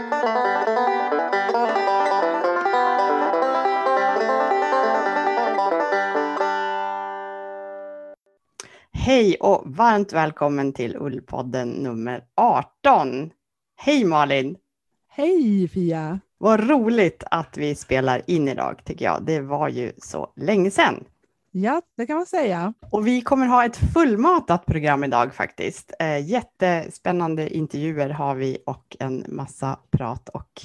Hej och varmt välkommen till Ullpodden nummer 18. Hej Malin! Hej Fia! Vad roligt att vi spelar in idag tycker jag. Det var ju så länge sedan. Ja, det kan man säga. Och vi kommer ha ett fullmatat program idag faktiskt. Eh, jättespännande intervjuer har vi och en massa prat och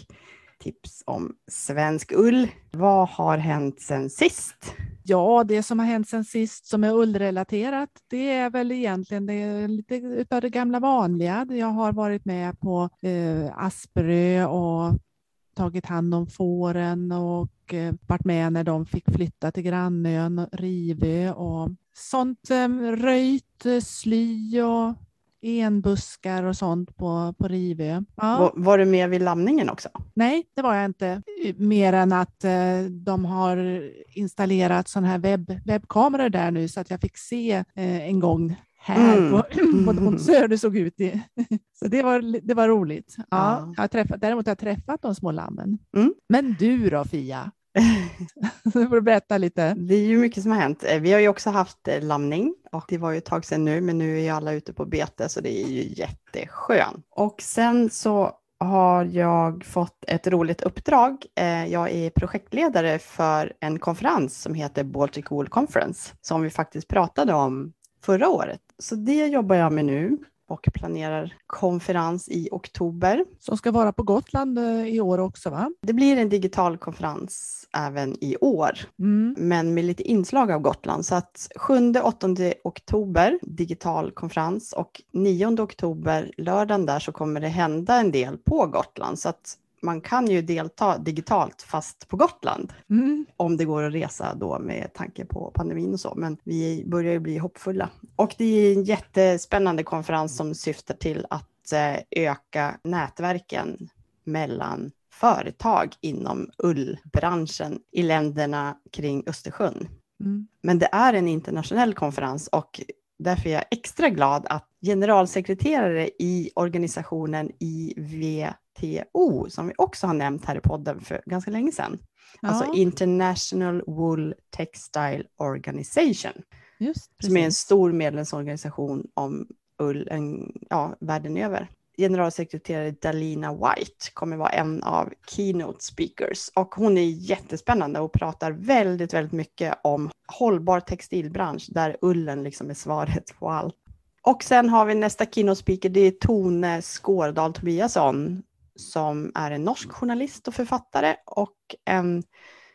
tips om svensk ull. Vad har hänt sen sist? Ja, det som har hänt sen sist som är ullrelaterat, det är väl egentligen det är lite av det gamla vanliga. Jag har varit med på eh, Asperö och tagit hand om fåren och eh, varit med när de fick flytta till grannön Rivö och sånt eh, röjt eh, sly och enbuskar och sånt på, på Rivö. Ja. Var, var, du med vid lamningen också? Nej, det var jag inte. Mer än att eh, de har installerat sådana här webb, webbkameror där nu så att jag fick se eh, en gång här mm. på, på Donsö hur det såg ut. I. Så det var, det var roligt. Ja, ja. Jag har träffat, däremot har jag träffat de små lammen. Mm. Men du då Fia? du får berätta lite. Det är ju mycket som har hänt. Eh, vi har ju också haft eh, lamning och det var ju ett tag sedan nu, men nu är ju alla ute på bete så det är ju jätteskönt. Och sen så har jag fått ett roligt uppdrag. Eh, jag är projektledare för en konferens som heter Baltic Wool Conference, som vi faktiskt pratade om förra året. Så det jobbar jag med nu och planerar konferens i oktober. Som ska vara på Gotland eh, i år också va? Det blir en digital konferens även i år, mm. men med lite inslag av Gotland. Så att 7-8 oktober digital konferens och 9 oktober lördagen där så kommer det hända en del på Gotland. Så att man kan ju delta digitalt fast på Gotland mm. om det går att resa då med tanke på pandemin och så. Men vi börjar ju bli hoppfulla. Och det är en jättespännande konferens som syftar till att eh, öka nätverken mellan företag inom ullbranschen i länderna kring Östersjön. Mm. Men det är en internationell konferens och därför är jag extra glad att generalsekreterare i organisationen IVT ITO, som vi också har nämnt här i podden för ganska länge sedan. Ja. Alltså International Wool Textile Organization. Just, som är en stor medlemsorganisation om ull en, ja, världen över. Generalsekreterare Dalina White kommer vara en av keynote speakers och hon är jättespännande och pratar väldigt, väldigt mycket om hållbar textilbransch där ullen liksom är svaret på allt. Och sen har vi nästa keynote speaker, det är Tone Skårdal Tobiasson som är en norsk journalist och författare och en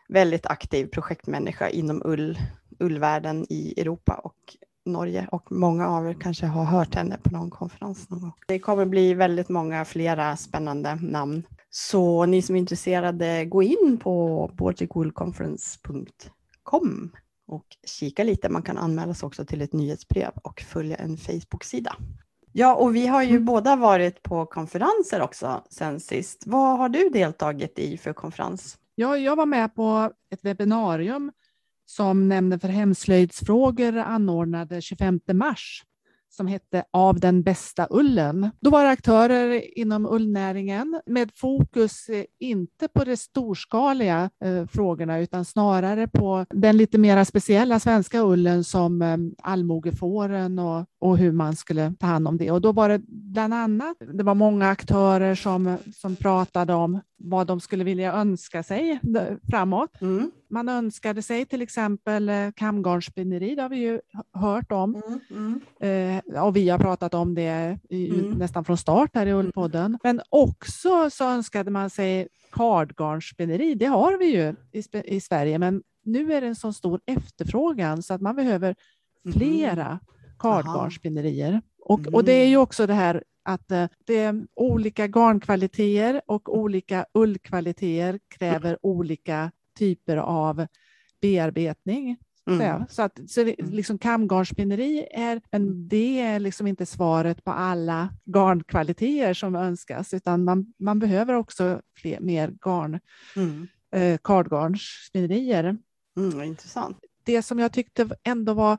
väldigt aktiv projektmänniska inom ull, ullvärlden i Europa och Norge och många av er kanske har hört henne på någon konferens någon gång. Det kommer bli väldigt många flera spännande namn. Så ni som är intresserade, gå in på balticwoolconference.com och kika lite. Man kan anmäla sig också till ett nyhetsbrev och följa en Facebook-sida. Ja, och vi har ju mm. båda varit på konferenser också sen sist. Vad har du deltagit i för konferens? Ja, jag var med på ett webbinarium som Nämnden för hemslöjdsfrågor anordnade 25 mars som hette Av den bästa ullen. Då var det aktörer inom ullnäringen med fokus eh, inte på de storskaliga eh, frågorna utan snarare på den lite mer speciella svenska ullen som eh, allmogefåren och, och hur man skulle ta hand om det. Och då var det bland annat, det var många aktörer som, som pratade om vad de skulle vilja önska sig framåt. Mm. Man önskade sig till exempel eh, kamgarnsspinneri, det har vi ju hört om. Mm, mm. Eh, och vi har pratat om det i, mm. nästan från start här i mm. Ullpodden. Men också så önskade man sig kardgarnsspinneri, det har vi ju i, i, Sverige, men nu är det en så stor efterfrågan så att man behöver mm-hmm. flera kardgarnsspinnerier. Och, och det är ju också det här att eh, det är olika garnkvaliteter och olika ullkvaliteter kräver olika typer av bearbetning. Mm. Så, att, så mm. liksom kamgarnspinneri är, men det är liksom inte svaret på alla garnkvaliteter som önskas, utan man, man behöver också fler, mer garn, mm. eh, kardgarnsspinnerier. Mm, intressant. Det som jag tyckte ändå var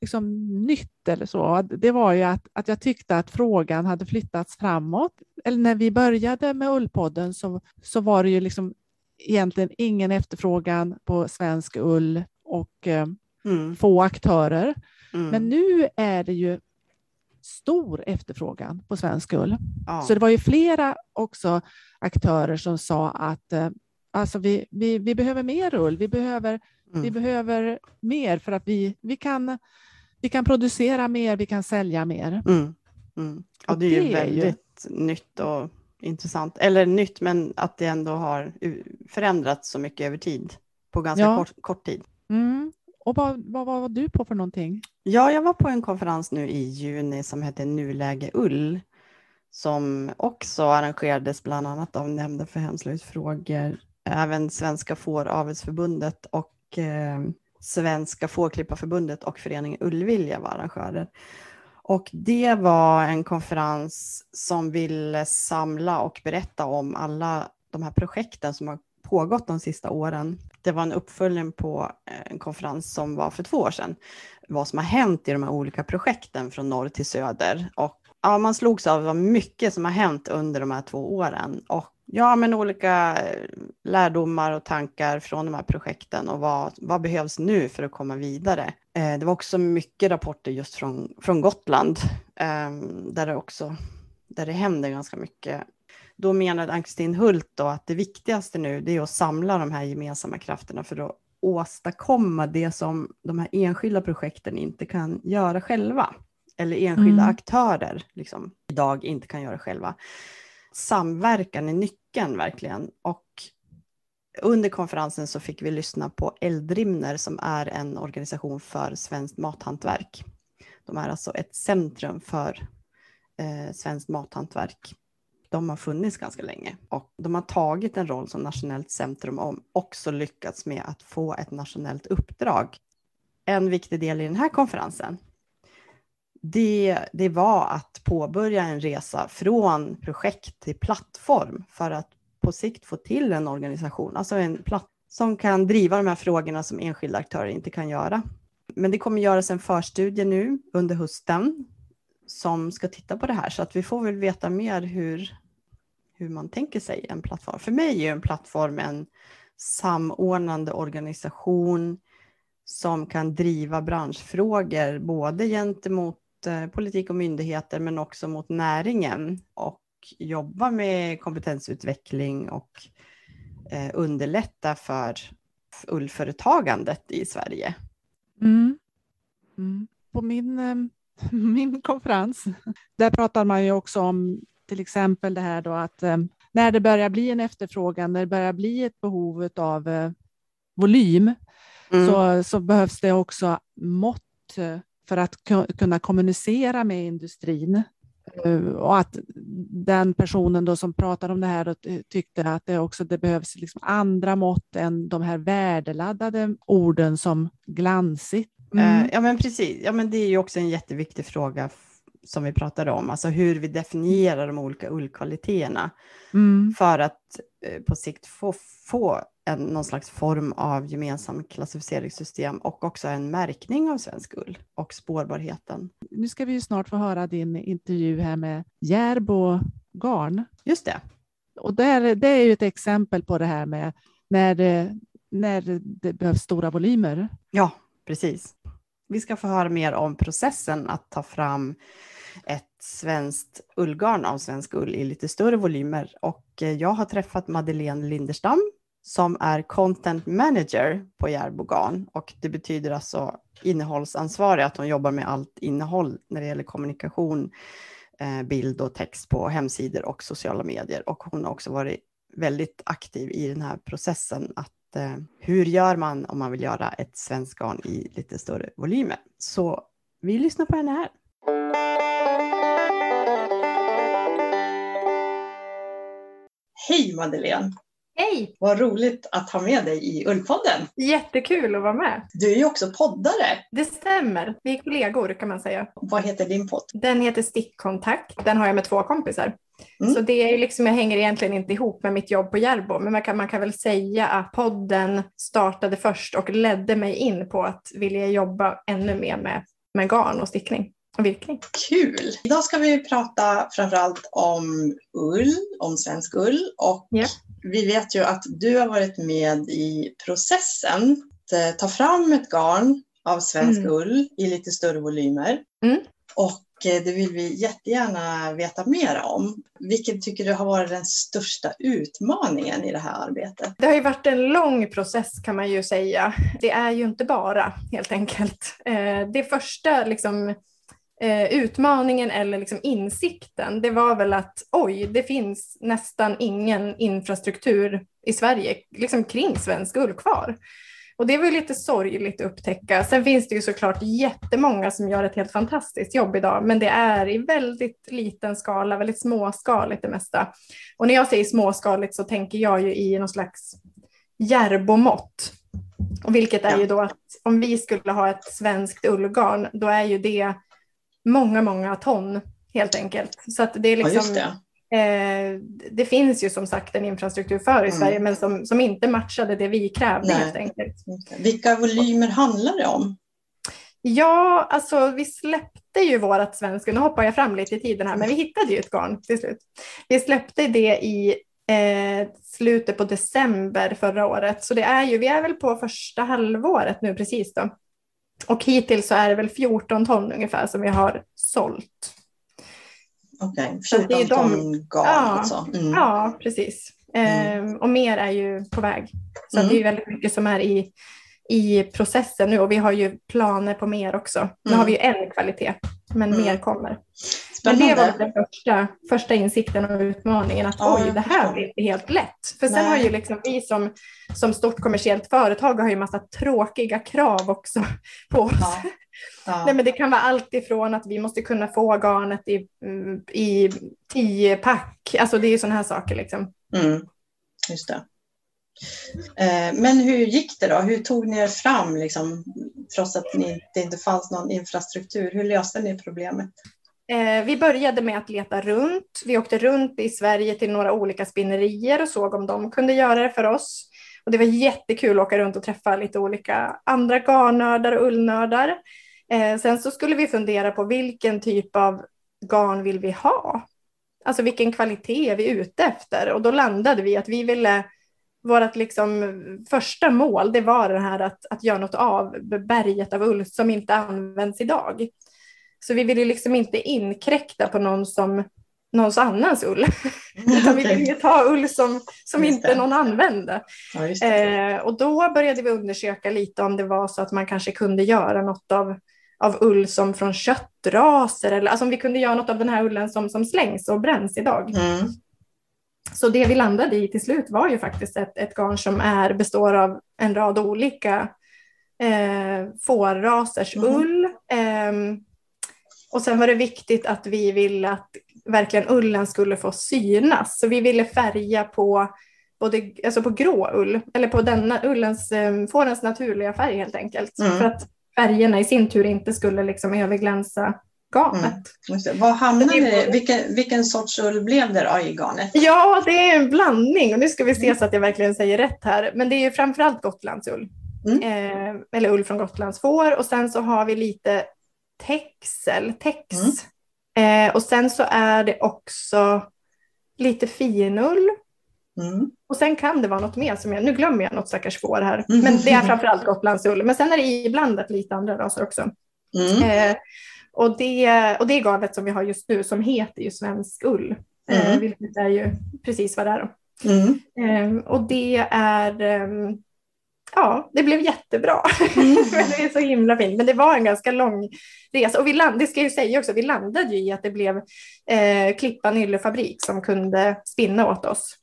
liksom nytt eller så, det var ju att, att jag tyckte att frågan hade flyttats framåt. Eller när vi började med Ullpodden så, så var det ju liksom egentligen ingen efterfrågan på svensk ull och eh, mm. få aktörer. Mm. Men nu är det ju stor efterfrågan på svensk ull. Ja. Så det var ju flera också aktörer som sa att eh, alltså vi, vi, vi behöver mer ull, vi behöver, mm. vi behöver mer för att vi, vi, kan, vi kan producera mer, vi kan sälja mer. Mm. Mm. Ja, det är ju det väldigt ju... nytt och intressant. Eller nytt, men att det ändå har förändrats så mycket över tid, på ganska ja. kort, kort tid. Mm. Och vad, vad, vad var du på för någonting? Ja, jag var på en konferens nu i juni som hette Nuläge Ull, som också arrangerades bland annat av Nämnden för hemslöjdsfrågor, även Svenska Fåravelsförbundet och eh, Svenska Fårklipparförbundet och föreningen Ullvilja var arrangörer. Och det var en konferens som ville samla och berätta om alla de här projekten som har pågått de sista åren. Det var en uppföljning på eh, en konferens som var för två år sedan. Vad som har hänt i de här olika projekten från norr till söder. Och ja, man slogs av vad mycket som har hänt under de här två åren. Och ja, men olika eh, lärdomar och tankar från de här projekten och vad, vad behövs nu för att komma vidare. Eh, det var också mycket rapporter just från, från Gotland, eh, där det också där det händer ganska mycket. Då menade Ann-Kristin Hult då att det viktigaste nu det är att samla de här gemensamma krafterna för att åstadkomma det som de här enskilda projekten inte kan göra själva. Eller enskilda mm. aktörer liksom, idag inte kan göra själva. Samverkan är nyckeln verkligen. Och under konferensen så fick vi lyssna på Eldrimner som är en organisation för svenskt mathantverk. De är alltså ett centrum för eh, svenskt mathantverk. De har funnits ganska länge och de har tagit en roll som nationellt centrum och också lyckats med att få ett nationellt uppdrag. En viktig del i den här konferensen, det, det var att påbörja en resa från projekt till plattform för att på sikt få till en organisation, alltså en platt som kan driva de här frågorna som enskilda aktörer inte kan göra. Men det kommer göras en förstudie nu under hösten som ska titta på det här, så att vi får väl veta mer hur, hur man tänker sig en plattform. För mig är en plattform en samordnande organisation som kan driva branschfrågor, både gentemot politik och myndigheter, men också mot näringen och jobba med kompetensutveckling och eh, underlätta för ullföretagandet i Sverige. Mm. Mm. På min, eh, min konferens, där pratar man ju också om till exempel det här då att eh, när det börjar bli en efterfrågan, när det börjar bli ett behov av eh, volym, mm. så, så behövs det också mått för att kunna kommunicera med industrin. Eh, och att den personen då som pratar om det här tyckte att det också det behövs liksom andra mått än de här värdeladdade orden som glansigt. Mm. Ja men precis, ja, men det är ju också en jätteviktig fråga som vi pratade om, alltså hur vi definierar de olika ullkvaliteterna mm. för att eh, på sikt få, få en, någon slags form av gemensam klassificeringssystem och också en märkning av svensk ull och spårbarheten. Nu ska vi ju snart få höra din intervju här med Järbo Garn. Just det. Och där, det är ju ett exempel på det här med när det, när det behövs stora volymer. Ja, precis. Vi ska få höra mer om processen att ta fram ett svenskt ullgarn av svensk ull i lite större volymer. Och eh, jag har träffat Madeleine Linderstam som är content manager på Järbogan och det betyder alltså innehållsansvarig, att hon jobbar med allt innehåll när det gäller kommunikation, eh, bild och text på hemsidor och sociala medier. Och hon har också varit väldigt aktiv i den här processen att eh, hur gör man om man vill göra ett svenskt garn i lite större volymer? Så vi lyssnar på henne här. Hej Madeleine! Hej! Vad roligt att ha med dig i Ullpodden. Jättekul att vara med. Du är ju också poddare. Det stämmer. Vi är kollegor kan man säga. Vad heter din podd? Den heter Stickkontakt. Den har jag med två kompisar. Mm. Så det är liksom, jag hänger egentligen inte ihop med mitt jobb på Järbo, men man kan, man kan väl säga att podden startade först och ledde mig in på att vilja jobba ännu mer med med garn och stickning virkning. Kul! Idag ska vi prata framförallt om ull, om svensk ull och yeah. vi vet ju att du har varit med i processen att eh, ta fram ett garn av svensk mm. ull i lite större volymer. Mm. Och eh, det vill vi jättegärna veta mer om. Vilken tycker du har varit den största utmaningen i det här arbetet? Det har ju varit en lång process kan man ju säga. Det är ju inte bara helt enkelt. Eh, det första liksom, utmaningen eller liksom insikten, det var väl att oj, det finns nästan ingen infrastruktur i Sverige liksom kring svensk ull kvar. Och det var lite sorgligt att upptäcka. Sen finns det ju såklart jättemånga som gör ett helt fantastiskt jobb idag, men det är i väldigt liten skala, väldigt småskaligt det mesta. Och när jag säger småskaligt så tänker jag ju i någon slags järbomått. Och vilket är ju då att om vi skulle ha ett svenskt ullgarn, då är ju det många, många ton helt enkelt. Så att det är liksom, ja, Eh, det finns ju som sagt en infrastruktur för i mm. Sverige, men som, som inte matchade det vi krävde Nej. helt enkelt. Vilka volymer handlar det om? Ja, alltså vi släppte ju vårat svenska, nu hoppar jag fram lite i tiden här, men vi hittade ju ett garn till slut. Vi släppte det i eh, slutet på december förra året, så det är ju, vi är väl på första halvåret nu precis då. Och hittills så är det väl 14 ton ungefär som vi har sålt. Okej, okay. 14 ton garn ja, alltså. Mm. Ja, precis. Mm. Eh, och mer är ju på väg. Så mm. det är väldigt mycket som är i, i processen nu och vi har ju planer på mer också. Nu har vi ju mm. en kvalitet, men mm. mer kommer. Men det var den första, första insikten och utmaningen att ja, oj, det här blir inte helt lätt. För sen Nej. har ju liksom vi som, som stort kommersiellt företag har ju massa tråkiga krav också på oss. Ja. Ja. Nej, men det kan vara allt ifrån att vi måste kunna få garnet i, i tio pack. Alltså det är ju sådana här saker. Liksom. Mm. Just det. Eh, men hur gick det då? Hur tog ni er fram liksom, trots att ni, det inte fanns någon infrastruktur? Hur löste ni problemet? Eh, vi började med att leta runt. Vi åkte runt i Sverige till några olika spinnerier och såg om de kunde göra det för oss. Och det var jättekul att åka runt och träffa lite olika andra garnnördar och ullnördar. Eh, sen så skulle vi fundera på vilken typ av garn vill vi ha? Alltså vilken kvalitet är vi ute efter? Och då landade vi att vi ville, vårt liksom första mål, det var det här att, att göra något av berget av ull som inte används idag. Så vi ville liksom inte inkräkta på någon som någons annans ull. Utan vi ville ju ta ull som, som inte någon använde. Ja, eh, och då började vi undersöka lite om det var så att man kanske kunde göra något av av ull som från köttraser eller alltså om vi kunde göra något av den här ullen som, som slängs och bränns idag. Mm. Så det vi landade i till slut var ju faktiskt ett, ett garn som är, består av en rad olika eh, fårrasers mm. ull. Eh, och sen var det viktigt att vi ville att verkligen ullen skulle få synas. Så vi ville färga på både alltså på grå ull, eller på denna ullens, eh, fårens naturliga färg helt enkelt. Mm. För att färgerna i sin tur inte skulle liksom överglänsa garnet. Mm. Vad hamnade det, vilken, vilken sorts ull blev det då i garnet? Ja, det är en blandning och nu ska vi se så att jag verkligen säger rätt här. Men det är ju framförallt Gotlandsull. Mm. Eh, eller ull från Gotlands får och sen så har vi lite texel, tex. Mm. Eh, och sen så är det också lite finull Mm. Och sen kan det vara något mer som jag, nu glömmer jag något stackars får här, mm. men det är framförallt gotlandsull. Men sen är det iblandat lite andra raser också. Mm. Eh, och, det, och det garnet som vi har just nu som heter ju svensk ull, eh, mm. vilket är ju precis vad det är. Mm. Eh, och det är, ehm, ja, det blev jättebra. Mm. det är så himla fint, men det var en ganska lång resa. Och vi land, det ska jag säga också, vi landade i att det blev eh, Klippan Yllefabrik som kunde spinna åt oss.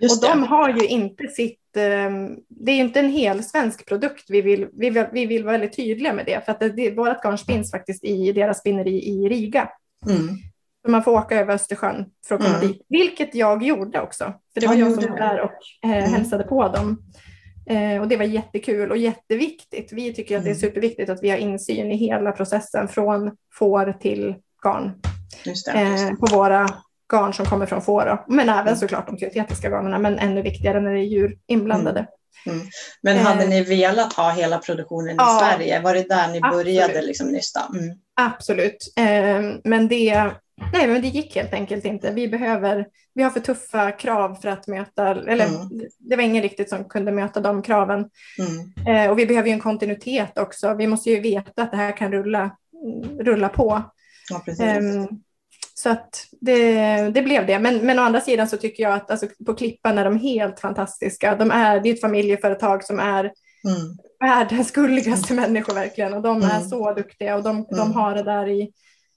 Just och de har ju inte sitt, ehm, det är ju inte en hel svensk produkt, vi vill, vi vill, vi vill vara väldigt tydliga med det, för att det, det, vårt garn spinns faktiskt i deras spinneri i Riga. Mm. Man får åka över Östersjön för att komma mm. dit, vilket jag gjorde också. För det var jag som var där och eh, mm. hälsade på dem. Eh, och det var jättekul och jätteviktigt. Vi tycker att det är mm. superviktigt att vi har insyn i hela processen från får till garn. Just det, just det. Eh, på våra garn som kommer från får, men även mm. såklart de syntetiska garnerna, men ännu viktigare när det är djur inblandade. Mm. Men hade eh. ni velat ha hela produktionen i ja, Sverige? Var det där ni absolut. började liksom nysta? Mm. Absolut, eh, men det Nej, men det gick helt enkelt inte. Vi, behöver, vi har för tuffa krav för att möta, eller mm. det var ingen riktigt som kunde möta de kraven. Mm. Eh, och vi behöver ju en kontinuitet också. Vi måste ju veta att det här kan rulla, rulla på. Ja, eh, så att det, det blev det. Men, men å andra sidan så tycker jag att alltså, på Klippan är de helt fantastiska. De är, det är ett familjeföretag som är mm. världens gulligaste människor verkligen. Och de är mm. så duktiga och de, de mm. har det där i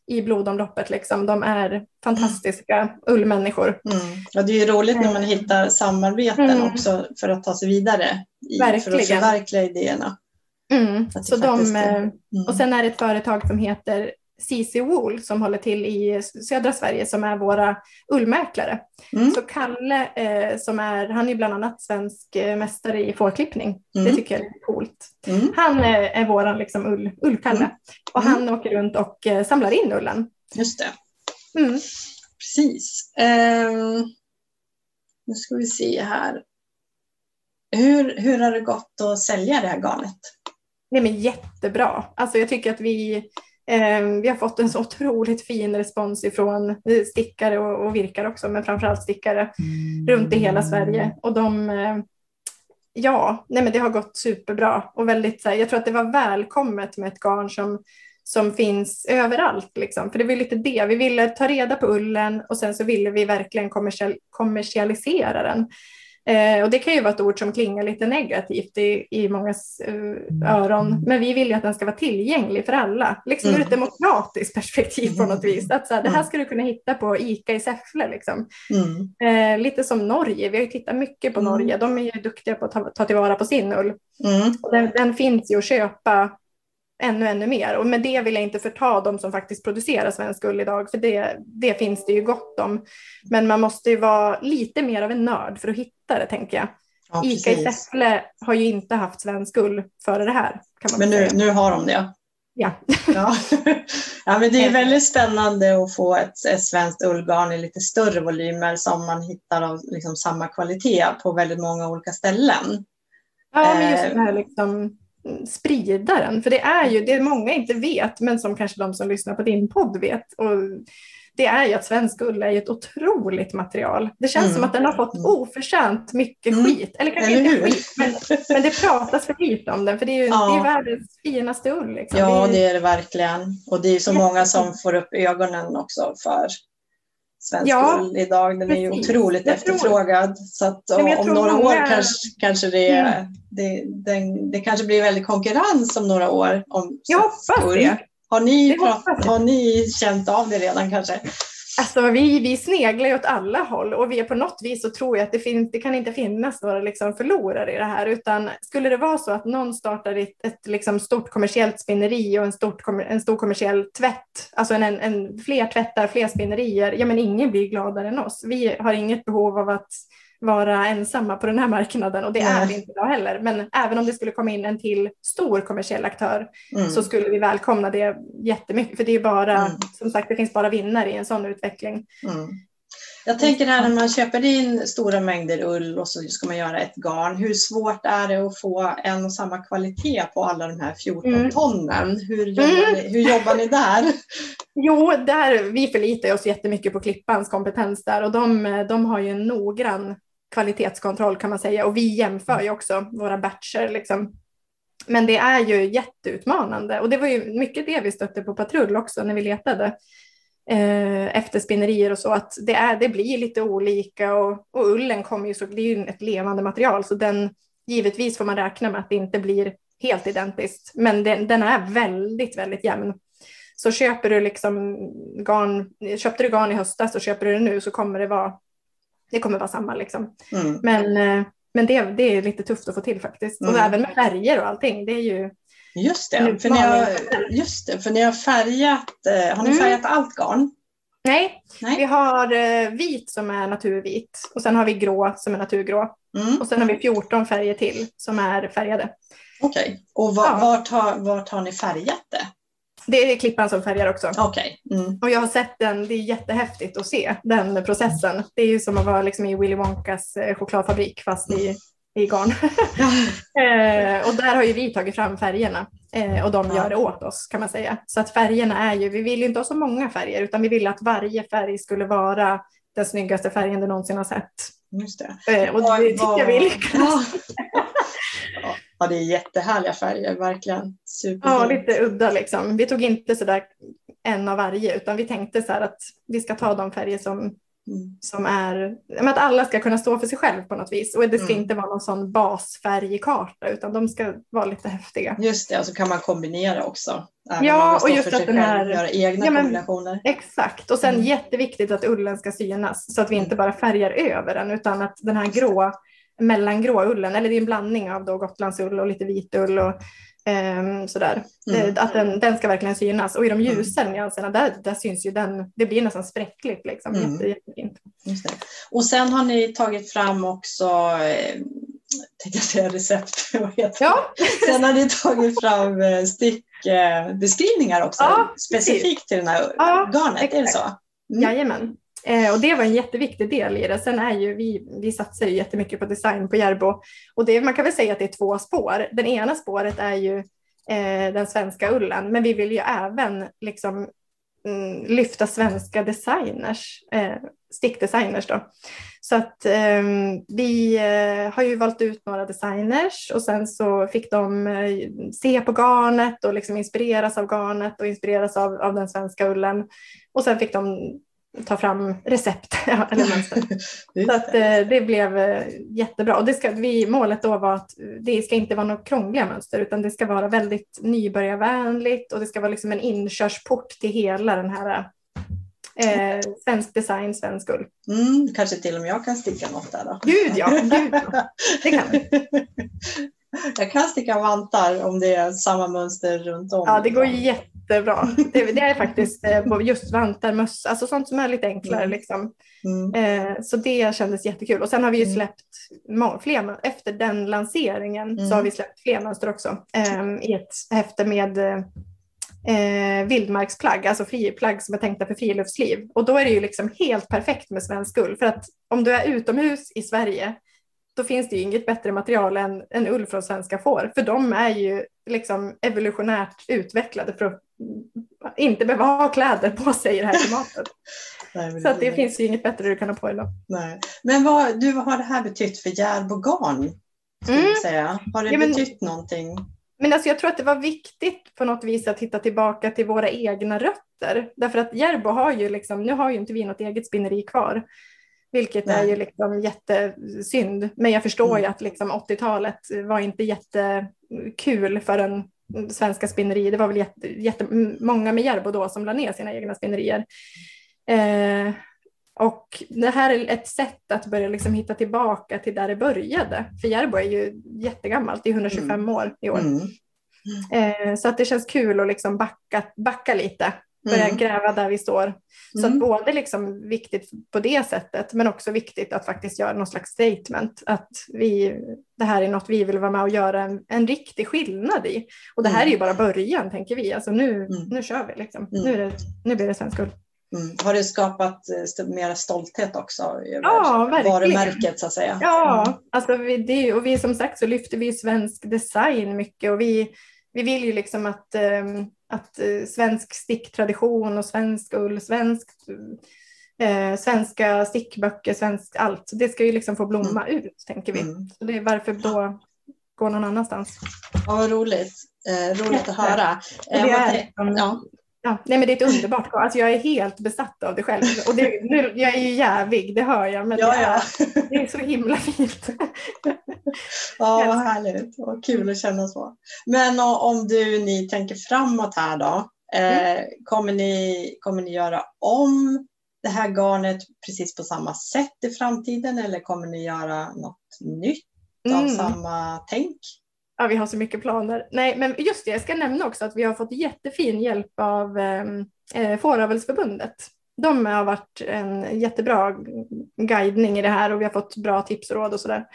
i blodomloppet. Liksom. De är fantastiska ullmänniskor. Mm. Ja, det är roligt när man hittar samarbeten mm. också för att ta sig vidare i, Verkligen. för att förverkliga idéerna. Mm. Så de, är, mm. Och sen är det ett företag som heter CC Wool som håller till i södra Sverige som är våra ullmäklare. Mm. Så Kalle eh, som är, han är bland annat svensk eh, mästare i fårklippning. Mm. Det tycker jag är coolt. Mm. Han eh, är våran liksom ull, ullkalle mm. och han åker runt och eh, samlar in ullen. Just det. Mm. Precis. Um, nu ska vi se här. Hur, hur har det gått att sälja det här garnet? Nej, men jättebra. Alltså jag tycker att vi Ehm, Ehm, vi har fått en så otroligt fin respons ifrån eh, stickare och, virkare också, men framförallt stickare mm. runt i hela Sverige. Och de, eh, ja, nej men det har gått superbra och väldigt, jag tror att det var välkommet med ett garn som, som finns överallt. Liksom. För det var lite det, vi ville ta reda på ullen och sen så ville vi verkligen kommersial, kommersialisera den. Eh, och det kan ju vara ett ord som klingar lite negativt i, i mångas eh, öron, men vi vill ju att den ska vara tillgänglig för alla, liksom mm. ur ett demokratiskt perspektiv på något vis. Att så här, det här mm. ska du kunna hitta på ICA i Säffle. Liksom. Mm. Eh, lite som Norge, vi har ju tittat mycket på mm. Norge, de är ju duktiga på att ta, ta tillvara på sin ull. Mm. Den, den, finns ju att köpa ännu, ännu mer. Och med det vill jag inte förta de som faktiskt producerar svensk ull idag, för det, det finns det ju gott om. Men man måste ju vara lite mer av en nörd för att hitta det, tänker jag. Ja, Ica i Säffle har ju inte haft svensk ull före det här. Kan man men nu, nu har de det? Ja. ja. ja, men det är väldigt spännande att få ett, ett svenskt ullgarn i lite större volymer som man hittar av liksom samma kvalitet på väldigt många olika ställen. Ja, men just eh, det här liksom sprida den. För det är ju det många inte vet, men som kanske de som lyssnar på din podd vet. Och det är ju att svensk ull är ett otroligt material. Det känns mm. som att den har fått oförtjänt mycket mm. skit. Eller kanske Eller inte skit, men, men, det pratas för lite om den. För det är ju ja. det är världens finaste ull. Liksom. Ja, det är det verkligen. Och det är så många som får upp ögonen också för svensk ja, ull idag. Den precis. är ju otroligt jag efterfrågad. Så att, om några år kanske, kanske det, mm. det, det, det, kanske blir väldigt konkurrens om några år. Om jag hoppas det. Har ni, pratat, har ni känt av det redan kanske? Alltså, vi, vi sneglar ju åt alla håll och vi är på något vis så tror jag att det, finns, det kan inte finnas några liksom förlorare i det här, utan skulle det vara så att någon startar ett, ett liksom stort kommersiellt spinneri och en, stort, en stor kommersiell tvätt, alltså en, en, en, fler tvättar, fler spinnerier, ja men ingen blir gladare än oss. Vi har inget behov av att vara ensamma på den här marknaden och det är vi inte idag heller. Men även om det skulle komma in en till stor kommersiell aktör mm. så skulle vi välkomna det jättemycket. För det är bara, mm. som sagt, det finns bara vinnare i en sån utveckling. Mm. Jag tänker här när man köper in stora mängder ull och så ska man göra ett garn. Hur svårt är det att få en och samma kvalitet på alla de här 14 mm. tonnen? Hur jobbar, ni, hur jobbar ni där? Jo, där, vi förlitar oss jättemycket på Klippans kompetens där och de, de har ju en noggrann kvalitetskontroll kan man säga och vi jämför ju också våra batcher. Liksom. Men det är ju jätteutmanande och det var ju mycket det vi stötte på patrull också när vi letade eh, efter spinnerier och så att det, är, det blir lite olika och, och ullen kommer ju så, det är ju ett levande material så den givetvis får man räkna med att det inte blir helt identiskt men den, den är väldigt, väldigt jämn. Så köper du liksom garn, köpte du garn i höstas och köper du det nu så kommer det vara det kommer vara samma liksom. Mm. Men, eh, men det, det är lite tufft att få till faktiskt. Mm. Och även med färger och allting. Det är ju Just det, för ni har, just det, för ni har färgat, eh, har ni mm. färgat allt garn? Nej. Nej, vi har eh, vit som är naturvit och sen har vi grå som är naturgrå. Mm. Och sen har vi 14 färger till som är färgade. Okej, okay. och var, ja. vart, har, vart har ni färgat det? Det är klippan som färgar också. Okay. Mm. Och jag har sett den, det är jättehäftigt att se den processen. Det är ju som att vara liksom i Willy Wonkas eh, chokladfabrik fast i, i garn. eh, och där har ju vi tagit fram färgerna eh, och de ja. gör det åt oss kan man säga. Så att färgerna är ju, vi vill ju inte ha så många färger utan vi vill att varje färg skulle vara den snyggaste färgen du någonsin har sett. Just det. Eh, och det tycker jag vi lyckas. Ja, det är jättehärliga färger, verkligen. Ja, lite udda liksom. Vi tog inte sådär en av varje, utan vi tänkte så att vi ska ta de färger som, mm. som är, att alla ska kunna stå för sig själv på något vis. Och det ska mm. inte vara någon sån basfärgkarta, utan de ska vara lite häftiga. Just det, och så kan man kombinera också. Ja, och just att den här... Göra egna ja, men, kombinationer. Exakt, och sen mm. jätteviktigt att ullen ska synas, så att vi inte bara färgar över den, utan att den här grå mellangrå ullen, eller det är en blandning av då Gotlandsull och lite vitull och um, sådär. Mm. Eh, att den, den ska verkligen synas och i de mm. ljusa mm. nyanserna där, där syns ju den, det blir nästan spräckligt liksom. Mm. Jätte, jättefint. Och sen har ni tagit fram också eh, tänkte jag säga recept, ja. Sen har ni tagit fram eh, stickbeskrivningar också, ja, specifikt till den här ja, garnet, exakt. är det så? Mm. Jajamän. Eh, och det var en jätteviktig del i det. Sen är ju vi, vi satsar ju jättemycket på design på Järbo och det, man kan väl säga att det är två spår. Den ena spåret är ju eh, den svenska ullen, men vi vill ju även liksom mm, lyfta svenska designers, eh, stickdesigners då. Så att ehm, eh, vi har ju valt ut några designers och sen så fick de eh, se på garnet och liksom inspireras av garnet och inspireras av, av den svenska ullen. Och sen fick de ta fram recept eller mönster. så att, eh, det blev eh, jättebra. Och det ska, vi, målet då var att det ska inte vara några krångliga mönster utan det ska vara väldigt nybörjarvänligt och det ska vara liksom en inkörsport till hela den här eh, svensk design, svensk ull. Mm, kanske till och med jag kan sticka något där då. Gud ja, gud ja. det kan Jag kan sticka vantar om det är samma mönster runt om. Ja, det går jätte jättebra. Det, det är faktiskt eh, just vantar, mössa, alltså sånt som är lite enklare. Mm. Liksom. Mm. Eh, så det kändes jättekul. Och sen har vi ju mm. släppt fler, efter den lanseringen så har mm. vi släppt fler mönster också eh, i ett häfte med eh, vildmarksplagg, alltså friplagg som är tänkta för friluftsliv. Och då är det ju liksom helt perfekt med svensk ull. För att om du är utomhus i Sverige då finns det ju inget bättre material än, än ull från svenska får. För de är ju liksom evolutionärt utvecklade för att inte behöva ha kläder på sig i det här klimatet. Nej, så att det finns ju inget bättre du kan ha på idag. Nej. Men vad, du, vad har det här betytt för Järbo garn? Mm. Säga? Har det ja, men, betytt någonting? Men alltså jag tror att det var viktigt på något vis att hitta tillbaka till våra egna rötter. Därför att Järbo har ju liksom, nu har ju inte vi något eget spinneri kvar. Vilket Nej. är ju liksom jättesynd. Men jag förstår mm. ju att liksom 80-talet var inte jättekul för en svenska spinneri. Det var väl jätte, jättemånga med Järbo då som la ner sina egna spinnerier. Eh, och det här är ett sätt att börja liksom hitta tillbaka till där det började. För Järbo är ju jättegammalt, det är 125 mm. år i år. Mm. Eh, så att det känns kul att liksom backa, backa lite börja mm. gräva där vi står. Så mm. att både liksom viktigt på det sättet, men också viktigt att faktiskt göra någon slags statement. Att vi, det här är något vi vill vara med och göra en, en riktig skillnad i. Och det här är ju bara början, tänker vi. Alltså nu, mm. nu kör vi, liksom. Mm. nu, det, nu blir det svensk ull. Mm. Har det skapat eh, mer stolthet också över ja, varumärket så att säga? Ja, mm. alltså vi, det, och vi som sagt så lyfter vi svensk design mycket och vi, vi vill ju liksom att um, att eh, svensk sticktradition och svensk ull, svensk, eh, svenska stickböcker, svenskt allt, det ska ju liksom få blomma mm. ut tänker vi. Mm. Så det är varför då gå någon annanstans. Ja, vad roligt. Eh, roligt att höra. Eh, det är, ja. Ja, nej men det är ett underbart alltså Jag är helt besatt av det själv. Och det, nu, jag är ju jävig, det hör jag, men ja, det, är, ja. det är så himla fint. ja, vad härligt. Vad kul att känna så. Men om du, ni tänker framåt här då. Eh, mm. kommer, ni, kommer ni göra om det här garnet precis på samma sätt i framtiden eller kommer ni göra något nytt av mm. samma tänk? Ja, vi har så mycket planer. Nej, men just det, jag ska nämna också att vi har fått jättefin hjälp av ehm, eh, Fåravelsförbundet. De har varit en jättebra guidning i det här och vi har fått bra tips och råd och sådär.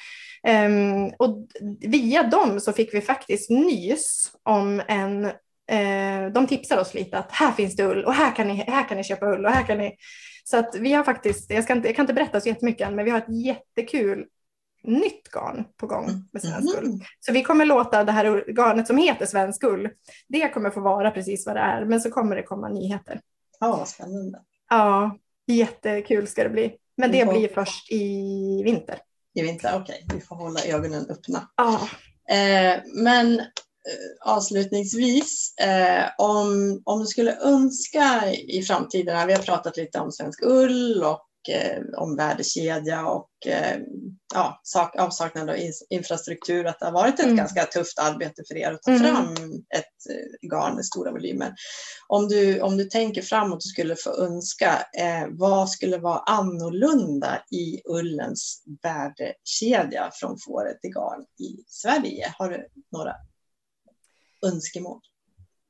Um, och via dem så fick vi faktiskt nys om en uh, de tipsar oss lite att här finns det ull och här kan ni, här kan ni köpa ull och här kan ni. Så att vi har faktiskt, jag, ska inte, jag kan inte berätta så jättemycket än, men vi har ett jättekul nytt garn på gång med svensk ull. Så vi kommer låta det här garnet som heter svensk ull, det kommer få vara precis vad det är, men så kommer det komma nyheter. Ja, vad spännande. Ja, jättekul ska det bli. Men det blir först i vinter. I vinter, okej. Okay. Vi får hålla ögonen öppna. Ja. Eh, men Eh, avslutningsvis, eh, om, om du skulle önska i framtiden, vi har pratat lite om Svensk Ull och eh, om värdekedja och eh, ja, sak, avsaknad av infrastruktur, att det har varit ett mm. ganska tufft arbete för er att ta mm. fram ett eh, garn med stora volymer. Om du, om du tänker framåt och skulle få önska, eh, vad skulle vara annorlunda i ullens värdekedja från fåret till garn i Sverige? Har du några önskemål?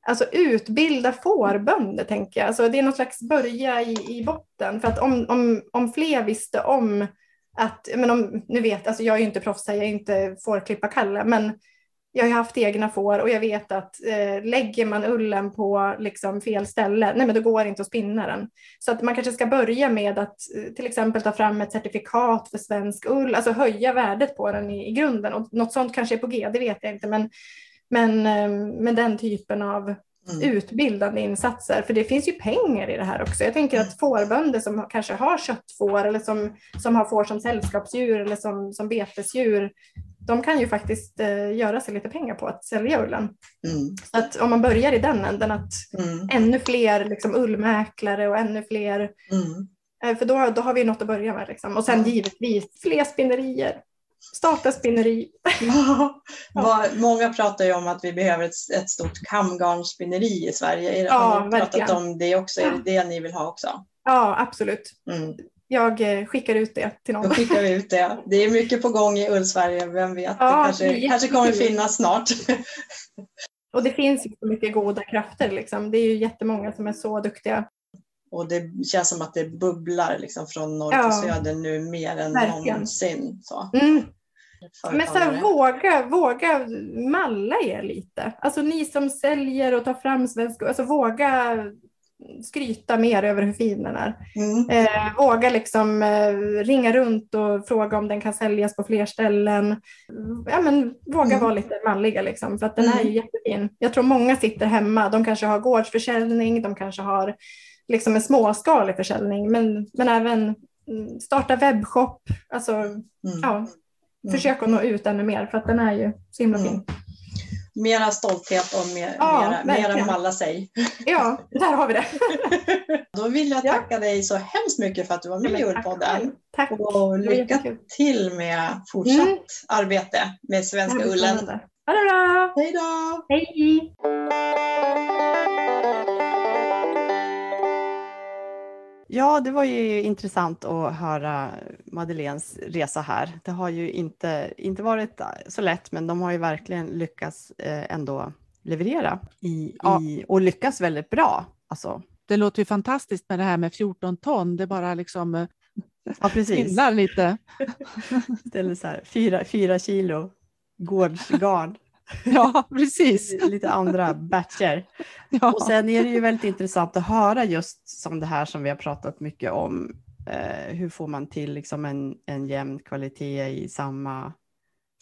Alltså utbilda fårbönder tänker jag. Alltså, det är någon slags börja i, i botten. För att om, om, om fler visste om att, men om, nu vet, alltså jag är ju inte proffs här, jag är inte fårklipparkalle, men jag har haft egna får och jag vet att eh, lägger man ullen på liksom fel ställe, nej men då går det inte att spinna den. Så att man kanske ska börja med att eh, till exempel ta fram ett certifikat för svensk ull, alltså höja värdet på den i, i grunden. Och något sånt kanske är på G, det vet jag inte, men men eh, med den typen av mm. utbildande insatser, för det finns ju pengar i det här också. Jag tänker att fårbönder som kanske har köttfår eller som, som har får som sällskapsdjur eller som, som betesdjur, de kan ju faktiskt eh, göra sig lite pengar på att sälja ullen. Mm. Så att om man börjar i den änden, att mm. ännu fler liksom, ullmäklare och ännu fler, mm. eh, för då, då har vi något att börja med. Liksom. Och sen givetvis fler spinnerier. Starta spinneri. ja. Många pratar ju om att vi behöver ett, ett stort kamgarnspinneri i Sverige. Ja, har ni pratat verkligen. om det också? Är det det ni vill ha också? Ja, absolut. Mm. Jag eh, skickar ut det till någon. Då skickar vi ut det. Det är mycket på gång i Ullsverige, vem vet? Ja, det kanske, det kanske kommer finnas snart. Och det finns så mycket goda krafter. Liksom. Det är ju jättemånga som är så duktiga. Och det känns som att det bubblar liksom från norr ja, till söder nu mer än verkligen. någonsin. Så. Mm. Men så här, våga, våga malla er lite. Alltså ni som säljer och tar fram svensk, alltså våga skryta mer över hur fin den är. Mm. Eh, våga liksom eh, ringa runt och fråga om den kan säljas på fler ställen. Ja, men våga mm. vara lite manliga liksom, för att den mm. är ju jättefin. Jag tror många sitter hemma, de kanske har gårdsförsäljning, de kanske har liksom en småskalig försäljning, men, men även mm, starta webbshop. Alltså, mm. ja, Mm. Försök att nå ut ännu mer för att den är ju så himla fin. Mm. Mera stolthet och mer, ja, mera, mera malla sig. Ja, där har vi det. Då vill jag tacka ja. dig så hemskt mycket för att du var med ja, i Ullpodden. Tack. Och lycka till med fortsatt mm. arbete med Svenska Ullen. Ha det bra! Hej då! Hej! Ja, det var ju intressant att höra Madeleines resa här. Det har ju inte, inte varit så lätt, men de har ju verkligen lyckats eh, ändå leverera i, ja. i, och lyckas väldigt bra. Alltså. Det låter ju fantastiskt med det här med 14 ton. Det bara liksom eh, ja, precis. lite. är så här, fyra, fyra kilo gårdsgarn. Ja, precis. Lite andra batcher. Ja. Och sen är det ju väldigt intressant att höra just som det här som vi har pratat mycket om. Eh, hur får man till liksom en, en jämn kvalitet i samma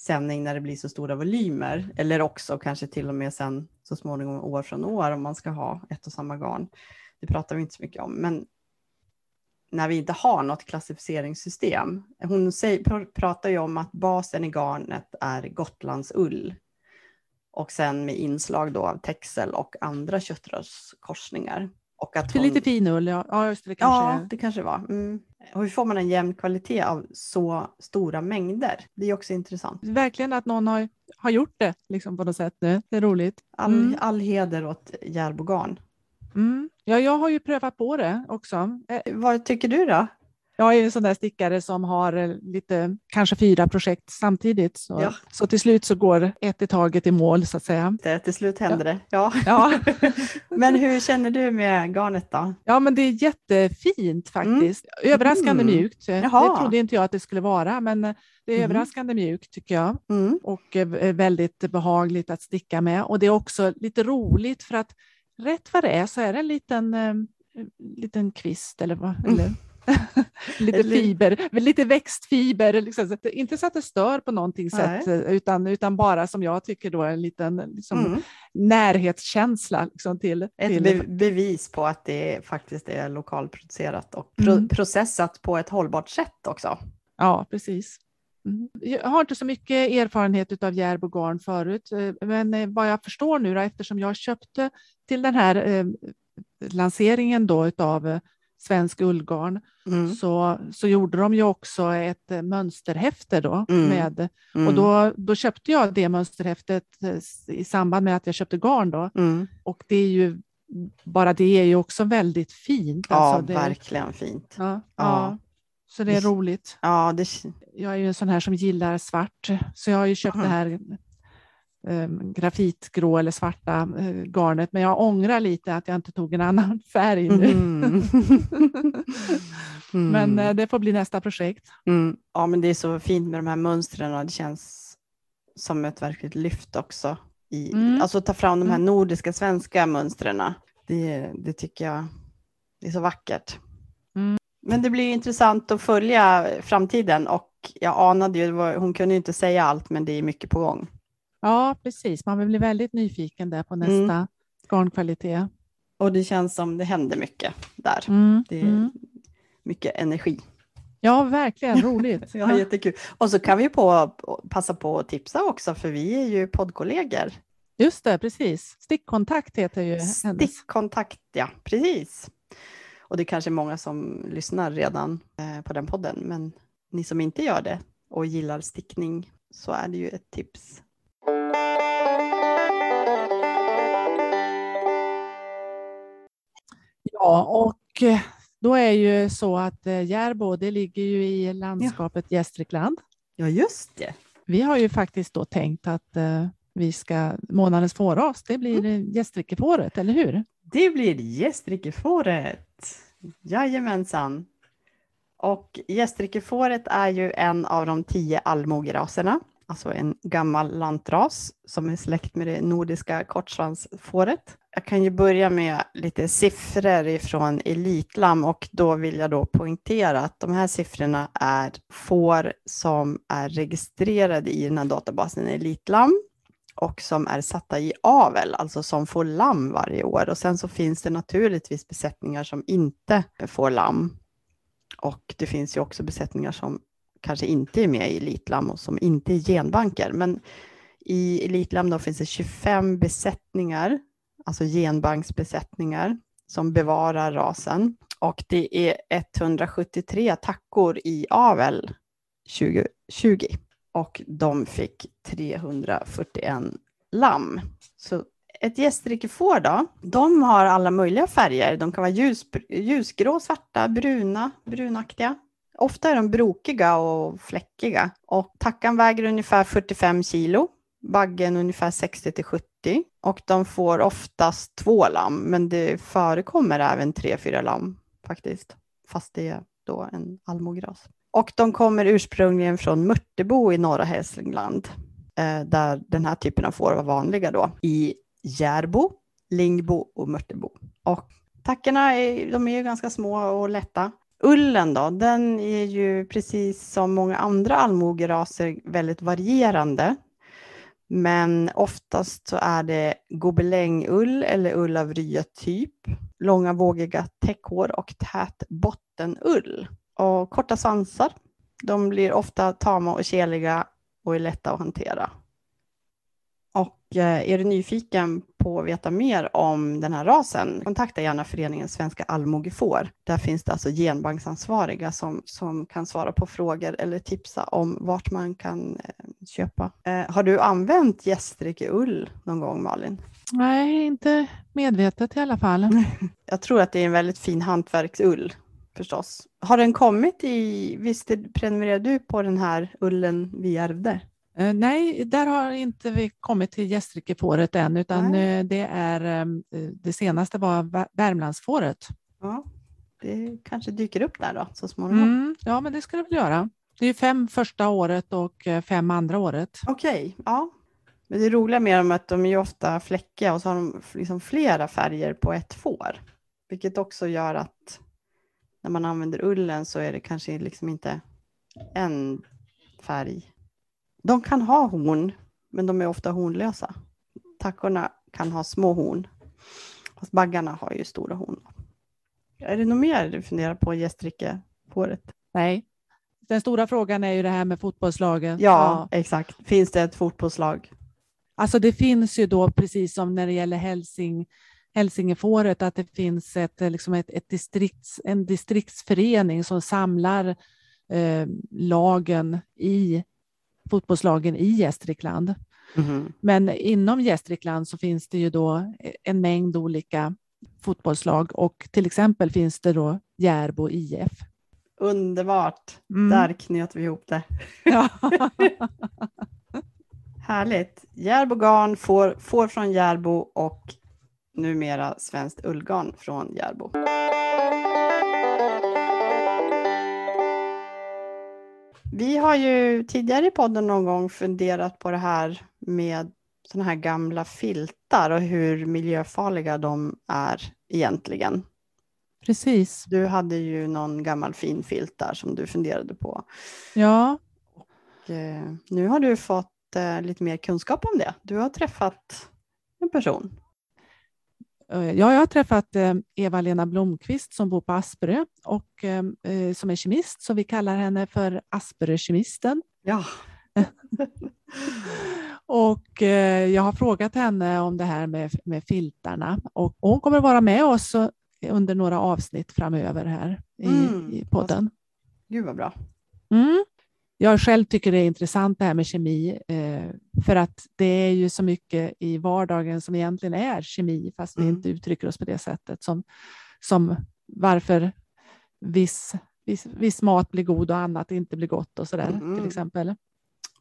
sändning när det blir så stora volymer? Eller också kanske till och med sen så småningom år från år om man ska ha ett och samma garn. Det pratar vi inte så mycket om. Men när vi inte har något klassificeringssystem. Hon säger, pratar ju om att basen i garnet är Gotlandsull och sen med inslag då av texel och andra köttrörskorsningar. Och att hon... Lite finull, ja. Ja, just det, kanske ja, det kanske var. Mm. Hur får man en jämn kvalitet av så stora mängder? Det är också intressant. Verkligen att någon har, har gjort det liksom på något sätt nu. Det är roligt. All, mm. all heder åt Järbogarn. Mm. Ja, jag har ju prövat på det också. Eh, vad tycker du då? Jag är en sån där stickare som har eh, lite, kanske fyra projekt samtidigt. Så, ja. så till slut så går ett i taget i mål så att säga. Det, till slut händer det, ja. ja. men hur känner du med garnet då? Ja, men det är jättefint faktiskt. Mm. Överraskande mm. mjukt. Jaha. Det trodde inte jag att det skulle vara, men det är mm. överraskande mjukt tycker jag. Mm. Och väldigt behagligt att sticka med. Och det är också lite roligt för att rätt vad det är så är det en liten, eh, liten kvist eller vad? Mm. Eller, lite fiber, lite växtfiber. Liksom. Inte så att det stör på någonting sätt, utan, utan bara som jag tycker då en liten liksom, mm. närhetskänsla. Liksom, till, Ett till... Be bevis på att det faktiskt är lokalproducerat och pro mm. processat på ett hållbart sätt också. Ja, precis. Mm. Jag har inte så mycket erfarenhet av järb och garn förut, eh, men eh, vad jag förstår nu då, eftersom jag köpte till den här eh, lanseringen då av eh, svensk ullgarn mm. så, så gjorde de ju också ett mönsterhäfte då. Mm. Med, mm. Och då, då köpte jag det mönsterhäftet i samband med att jag köpte garn då. Mm. Och det är ju bara det är ju också väldigt fint. Ja, alltså det, verkligen fint. Ja, ja. ja. Så det är roligt. Ja, det... Jag är ju en sån här som gillar svart, så jag har ju köpt Aha. det här eh, grafitgrå eller svarta eh, garnet, men jag ångrar lite att jag inte tog en annan färg nu. Mm. mm. men eh, det får bli nästa projekt. Mm. Ja, men det är så fint med de här mönstren och det känns som ett verkligt lyft också. I, mm. Alltså ta fram de här mm. nordiska svenska mönstren. Det, det tycker jag det är så vackert. Men det blir intressant att följa framtiden och jag anade ju, hon kunde inte säga allt, men det är mycket på gång. Ja, precis. Man blir väldigt nyfiken där på nästa mm. garnkvalitet. Och det känns som det händer mycket där. Mm. Det är mm. mycket energi. Ja, verkligen roligt. ja, jättekul. Och så kan vi på, passa på att tipsa också, för vi är ju poddkollegor. Just det, precis. Stickkontakt heter ju Stickkontakt, ja, precis. Och det är kanske många som lyssnar redan eh, på den podden, men ni som inte gör det och gillar stickning så är det ju ett tips. Ja, och eh, då är ju så att eh, Järbo, det ligger ju i landskapet ja. Gästrikland. Ja, just det. Vi har ju faktiskt då tänkt att vi ska, månadens fåras, det blir mm. gästrikefåret, eller hur? Det blir gästrikefåret. Jajamensan. Och gästrikefåret är ju en av de tio allmogeraserna, alltså en gammal lantras som är släkt med det nordiska kortsvansfåret. Jag kan ju börja med lite siffror ifrån Elitlam och då vill jag då poängtera att de här siffrorna är får som är registrerade i den här databasen Elitlam och som är satta i avel, alltså som får lamm varje år. Och sen så finns det naturligtvis besättningar som inte får lamm. Och det finns ju också besättningar som kanske inte är med i Elitlam och som inte är genbanker. Men i Elitlam då finns det 25 besättningar, alltså genbanksbesättningar, som bevarar rasen. Och det är 173 tackor i avel 2020 och de fick 341 lamm. Så ett gästrikefår då, de har alla möjliga färger. De kan vara ljus, ljusgrå, svarta, bruna, brunaktiga. Ofta är de brokiga och fläckiga. Och tackan väger ungefär 45 kilo, baggen ungefär 60 till 70 och de får oftast två lamm, men det förekommer även tre, fyra lamm faktiskt, fast det är då en allmogras. Och de kommer ursprungligen från Mörtebo i norra Hälsingland, eh, där den här typen av får var vanliga då, i Järbo, Lingbo och Mörtebo. Och tackorna är, de är ju ganska små och lätta. Ullen då, den är ju precis som många andra allmogeraser väldigt varierande. Men oftast så är det gobelängull eller ull av rya-typ, långa vågiga täckhår och tät bottenull och korta svansar. De blir ofta tama och keliga och är lätta att hantera. Och eh, är du nyfiken på att veta mer om den här rasen, kontakta gärna föreningen Svenska allmogefår. Där finns det alltså genbanksansvariga som, som kan svara på frågor eller tipsa om vart man kan eh, köpa. Eh, har du använt gästrikeull någon gång Malin? Nej, inte medvetet i alla fall. Jag tror att det är en väldigt fin hantverksull förstås. Har den kommit i, visst prenumererar du på den här ullen vi ärvde? Uh, nej, där har inte vi kommit till gästrikefåret än, utan uh, det är um, det senaste var Värmlandsfåret. Ja, det kanske dyker upp där då så småningom. Mm, ja, men det ska det väl göra. Det är fem första året och fem andra året. Okej, okay, ja. Men det roliga med dem är att de är ofta fläckiga och så har de liksom flera färger på ett får. Vilket också gör att när man använder ullen så är det kanske liksom inte en färg. De kan ha horn, men de är ofta hornlösa. Tackorna kan ha små horn. Fast baggarna har ju stora horn. Är det något mer du funderar på gästrikefåret? Nej. Den stora frågan är ju det här med fotbollslagen. Ja, ja, exakt. Finns det ett fotbollslag? Alltså det finns ju då, precis som när det gäller Hälsing, Hälsingefåret, att det finns ett, liksom ett, ett distrikts, en distriktsförening som samlar eh, lagen i fotbollslagen i Gästrikland. Mm. Men inom Gästrikland så finns det ju då en mängd olika fotbollslag och till exempel finns det då Järbo IF. Underbart! Mm. Där knöt vi ihop det. Ja. Härligt. Järbo garn får, får från Järbo och numera svenskt ullgarn från Järbo. Vi har ju tidigare i podden någon gång funderat på det här med sådana här gamla filtar och hur miljöfarliga de är egentligen. Precis. Du hade ju någon gammal fin filt där som du funderade på. Ja. Och, eh, nu har du fått eh, lite mer kunskap om det. Du har träffat en person. Eh, ja, jag har träffat eh, Eva-Lena Blomqvist som bor på Asperö och eh, som är kemist, så vi kallar henne för Asperö-kemisten. Ja. och jag har frågat henne om det här med, med filtarna och hon kommer vara med oss under några avsnitt framöver här i, mm. i podden. Gud vad bra. Mm jag själv tycker det är intressant det här med kemi, eh, för att det är ju så mycket i vardagen som egentligen är kemi, fast mm. vi inte uttrycker oss på det sättet, som, som varför viss, viss, viss mat blir god och annat inte blir gott och sådär mm. till exempel.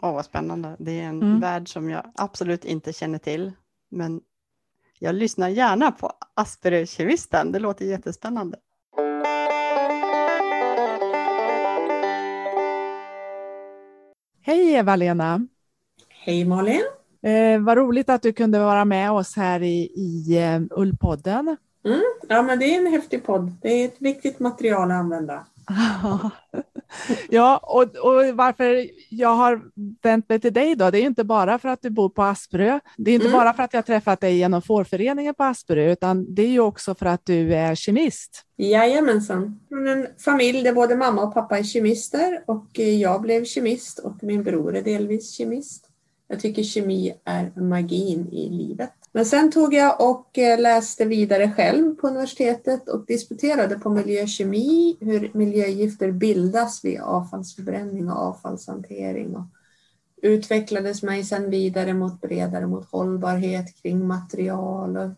Åh, oh, vad spännande. Det är en mm. värld som jag absolut inte känner till, men jag lyssnar gärna på Asperger-kemisten. Det låter jättespännande. Hej Eva-Lena! Hej Malin! Eh, vad roligt att du kunde vara med oss här i, i uh, Ullpodden. Mm, ja, men det är en häftig podd. Det är ett viktigt material att använda. ja, och, och, varför jag har vänt mig till dig då, det är inte bara för att du bor på Asperö. Det är inte mm. bara för att jag träffat dig genom fårföreningen på Asperö, utan det är ju också för att du är kemist. Jajamensan. Från en familj där både mamma och pappa är kemister och jag blev kemist och min bror är delvis kemist. Jag tycker kemi är magin i livet. Men sen tog jag och eh, läste vidare själv på universitetet och disputerade på miljökemi, hur miljögifter bildas vid avfallsförbränning och avfallshantering. Och utvecklades mig sedan vidare mot bredare mot hållbarhet kring material och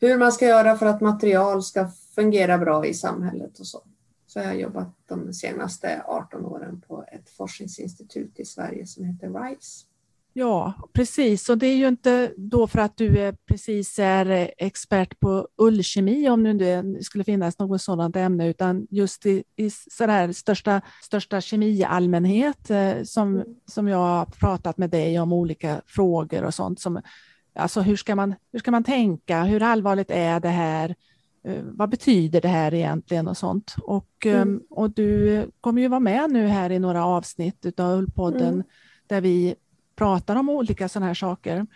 hur man ska göra för att material ska fungera bra i samhället och så. Så jag har jobbat de senaste 18 åren på ett forskningsinstitut i Sverige som heter RISE. Ja, precis. Och det är ju inte då för att du är precis är expert på ullkemi, om nu det skulle finnas något sådant ämne, utan just i, i sådär största, största kemiallmänhet eh, som, som jag har pratat med dig om olika frågor och sånt. Som, alltså hur ska, man, hur ska man tänka? Hur allvarligt är det här? Eh, vad betyder det här egentligen och sånt? Och, mm. Ehm, och du kommer ju vara med nu här i några avsnitt av Ullpodden mm. där vi pratar om olika sådana här saker.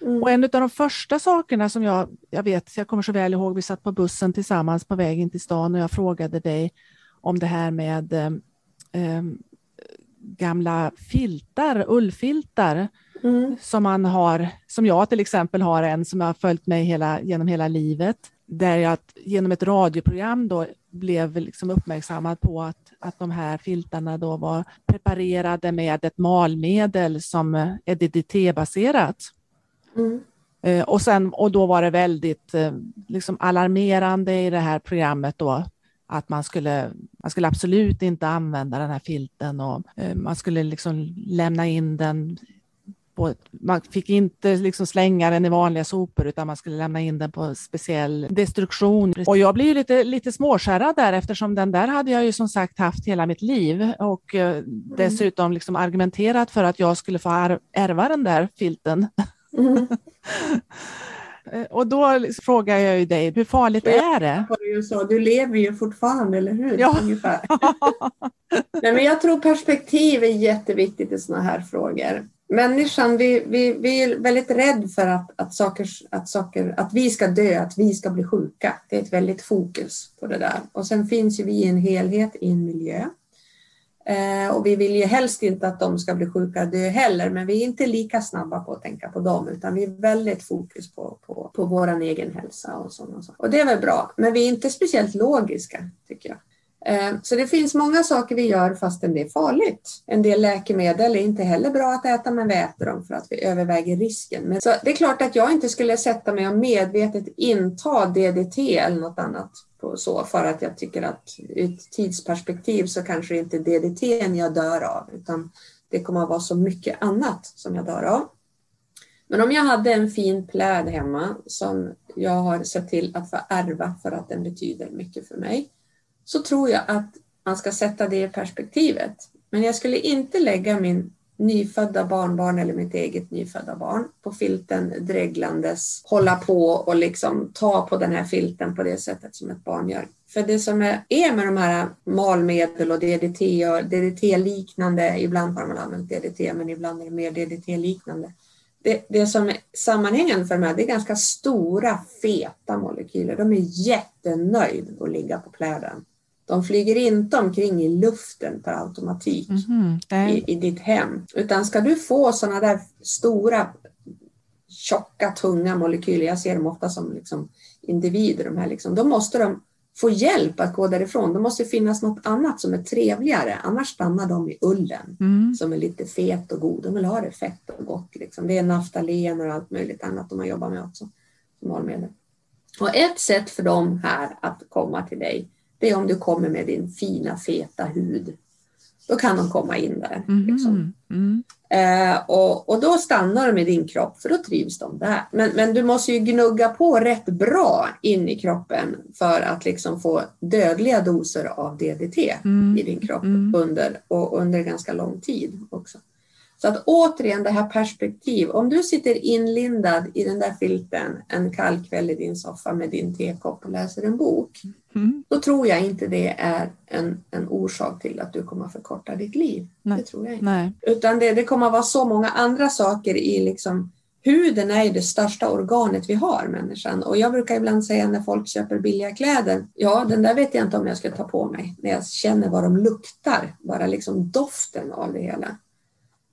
Mm. Och en av de första sakerna som jag, jag vet, jag kommer så väl ihåg, vi satt på bussen tillsammans på väg in till stan och jag frågade dig om det här med eh, eh gamla filtar, ullfiltar, mm. som man har, som jag till exempel har en som har följt mig hela, genom hela livet, där jag genom ett radioprogram då blev liksom uppmärksammad på att, att de här filtarna då var preparerade med ett malmedel som är DDT-baserat. Mm. Eh, och, sen, och då var det väldigt eh, liksom alarmerande i det här programmet då att man skulle, man skulle absolut inte använda den här filten och eh, man skulle liksom lämna in den på, man fick inte liksom slänga den i vanliga sopor utan man skulle lämna in den på speciell destruktion. Och jag blev lite, lite småskärrad där eftersom den där hade jag ju som sagt haft hela mitt liv och mm. dessutom liksom argumenterat för att jag skulle få ärva den där filten. Mm. Och då frågar jag ju dig, hur farligt är det? Du lever ju fortfarande, eller hur? Ja. Ungefär. Nej, men jag tror perspektiv är jätteviktigt i sådana här frågor människan, vi, vi, vi är väldigt rädd för att, att, saker, att, saker, att vi ska dö, att vi ska bli sjuka. Det är ett väldigt fokus på det där. Och sen finns ju vi i en helhet i en miljö. Eh, och vi vill ju helst inte att de ska bli sjuka och dö heller, men vi är inte lika snabba på att tänka på dem, utan vi är väldigt fokus på, på, på vår egen hälsa och sådana saker. Och det är väl bra, men vi är inte speciellt logiska, tycker jag. Eh, så det finns många saker vi gör fastän det är farligt. En del läkemedel är inte heller bra att äta men vi äter dem för att vi överväger risken. Men så det är klart att jag inte skulle sätta mig och medvetet inta DDT eller något annat på så för att jag tycker att ur ett tidsperspektiv så kanske det inte är DDT jag dör av utan det kommer att vara så mycket annat som jag dör av. Men om jag hade en fin pläd hemma som jag har sett till att få ärva för att den betyder mycket för mig så tror jag att man ska sätta det i perspektivet. Men jag skulle inte lägga min nyfödda barnbarn eller mitt eget nyfödda barn på filten dreglandes, hålla på och liksom ta på den här filten på det sättet som ett barn gör. För det som är, med de här malmedel och DDT och DDT-liknande, ibland har man använt DDT men ibland är det mer DDT-liknande. Det, det som är sammanhängande för de här, det är ganska stora feta molekyler. De är jättenöjda att ligga på pläden. De flyger inte omkring i luften per automatik mm -hmm. i, i ditt hem. Utan ska du få sådana där stora, tjocka, tunga molekyler, jag ser dem ofta som liksom individer, de här liksom, då måste de få hjälp att gå därifrån. Det måste finnas något annat som är trevligare, annars stannar de i ullen mm. som är lite fet och god. De vill ha det fett och gott. Liksom. Det är naftalen och allt möjligt annat de har jobbat med också som malmedel. Och ett sätt för dem här att komma till dig det är om du kommer med din fina feta hud. Då kan de komma in där. Mm. Liksom. Mm. Eh, och, och då stannar de i din kropp för då trivs de där. Men, men du måste ju gnugga på rätt bra in i kroppen för att liksom få dödliga doser av DDT mm. i din kropp mm. under, och under ganska lång tid också. Så att återigen det här perspektiv. Om du sitter inlindad i den där filten en kall kväll i din soffa med din tekopp och läser en bok. Mm. Då tror jag inte det är en, en orsak till att du kommer förkorta ditt liv. Nej. Det tror jag inte. Nej. Utan det, det kommer vara så många andra saker i liksom Huden är ju det största organet vi har, människan. Och jag brukar ibland säga när folk köper billiga kläder, ja, den där vet jag inte om jag ska ta på mig. När jag känner vad de luktar, bara liksom doften av det hela.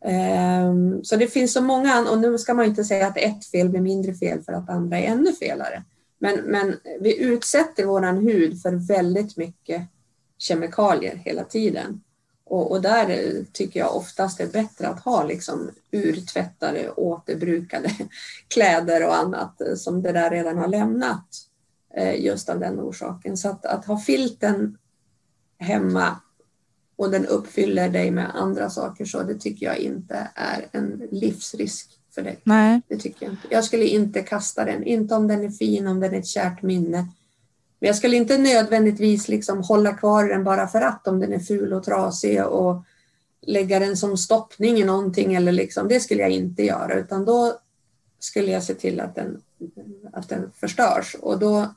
Ehm, så det finns så många, och nu ska man inte säga att ett fel blir mindre fel för att andra är ännu felare. Men, men vi utsätter vår hud för väldigt mycket kemikalier hela tiden. Och, och, där tycker jag oftast det är bättre att ha liksom urtvättade, återbrukade kläder och annat som det där redan har lämnat eh, just av den orsaken. Så att, att ha filten hemma och den uppfyller dig med andra saker så det tycker jag inte är en livsrisk för dig. Nej. Det tycker jag inte. Jag skulle inte kasta den, inte om den är fin, om den är ett kärt minne. Men jag skulle inte nödvändigtvis liksom hålla kvar den bara för att om den är ful och trasig och lägga den som stoppning i någonting eller liksom, det skulle jag inte göra utan då skulle jag se till att den, att den förstörs och då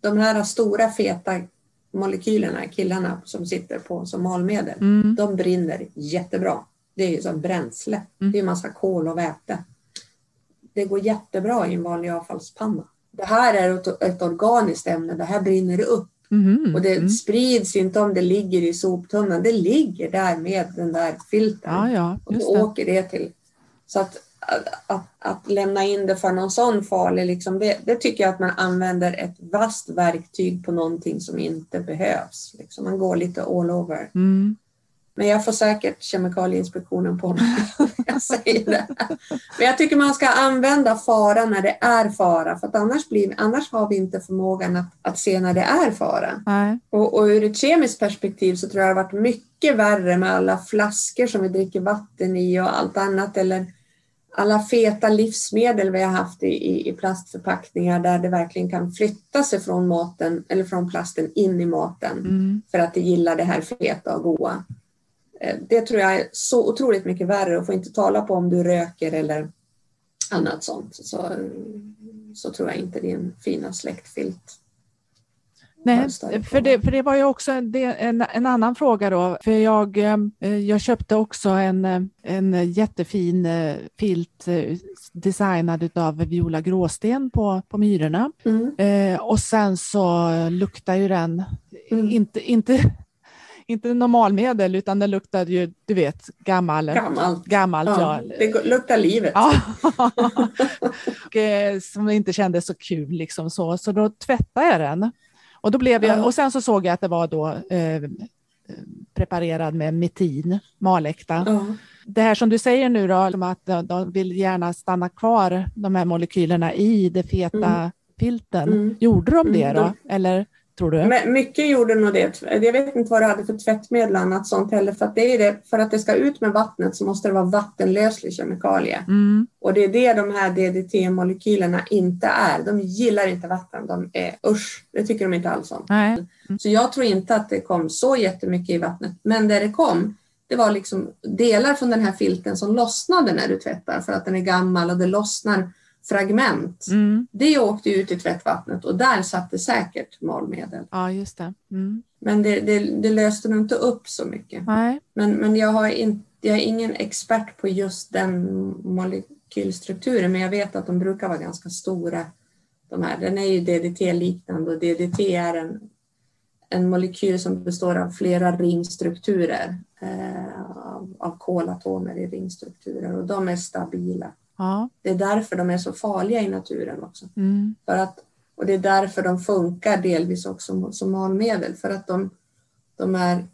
de här stora feta molekylerna, killarna som sitter på som malmedel, mm. de brinner jättebra. Det är ju som bränsle. Mm. Det är massa kol och väte. Det går jättebra i en vanlig avfallspanna. Det här är ett, ett organiskt ämne. Det här brinner upp. Mm. Och det mm. sprids inte om det ligger i soptunnan. Det ligger där med den där filtern. Ja, ja, och då det. åker det till. Så att, att, att, lämna in det för någon sån farlig, liksom, det, det, tycker jag att man använder ett vasst verktyg på någonting som inte behövs. Liksom. Man går lite all over. Mm. Men jag får säkert Kemikalieinspektionen på mig jag säger det. Men jag tycker man ska använda fara när det är fara, för annars, blir, annars har vi inte förmågan att, att se när det är fara. Nej. Och, och ur ett kemiskt perspektiv så tror jag det har varit mycket värre med alla flaskor som vi dricker vatten i och allt annat, eller alla feta livsmedel vi har haft i, i, i, plastförpackningar där det verkligen kan flytta sig från maten eller från plasten in i maten Mm. för att det gillar det här feta och goda. Eh, Det tror jag är så otroligt mycket värre och får inte tala på om du röker eller annat sånt. Så, så tror jag inte din fina släktfilt. Nej, för det, för det var ju också en, en, en annan fråga då. För jag, eh, jag köpte också en, eh, en jättefin eh, filt designad av Viola Gråsten på, på Myrorna. Mm. Eh, och sen så luktar ju den, Mm. inte, inte, inte normalmedel, utan den luktade ju, du vet, gammal. Gammalt. Gammalt, Ja, ja. det luktar livet. Ja. och, som inte kändes så kul. Liksom så. så då tvättade jag den. Och, då blev jag, Ja. och sen så såg jag att det var då eh, preparerad med metin, maläkta. Ja. Det här som du säger nu då, om att de- vill gärna stanna kvar, de här molekylerna i det feta filten. Mm. Gjorde de det Mm, då? Eller tror du? Men mycket gjorde nog det. Jag vet inte vad du hade för tvättmedel och annat sånt heller. För att, det är det, för att det ska ut med vattnet så måste det vara vattenlöslig kemikalie. Mm. Och det är det de här DDT-molekylerna inte är. De gillar inte vatten. De är usch, det tycker de inte alls om. Nej. Så jag tror inte att det kom så jättemycket i vattnet. Men det det kom, det var liksom delar från den här filten som lossnade när du tvättar för att den är gammal och det lossnar fragment. Mm. Det åkte ut i tvättvattnet och där satt det säkert malmedel. Ja, just det. Mm. Men det, det, det löste nog inte upp så mycket. Nej. Men, men jag, har in, jag är ingen expert på just den molekylstrukturen, men jag vet att de brukar vara ganska stora. De här. Den är ju DDT-liknande och DDT är en, en molekyl som består av flera ringstrukturer, eh, av, av kolatomer i ringstrukturer och de är stabila. Ja. Det är därför de är så farliga i naturen också. Mm. För att, och det är därför de funkar delvis också som malmedel, för att de, de är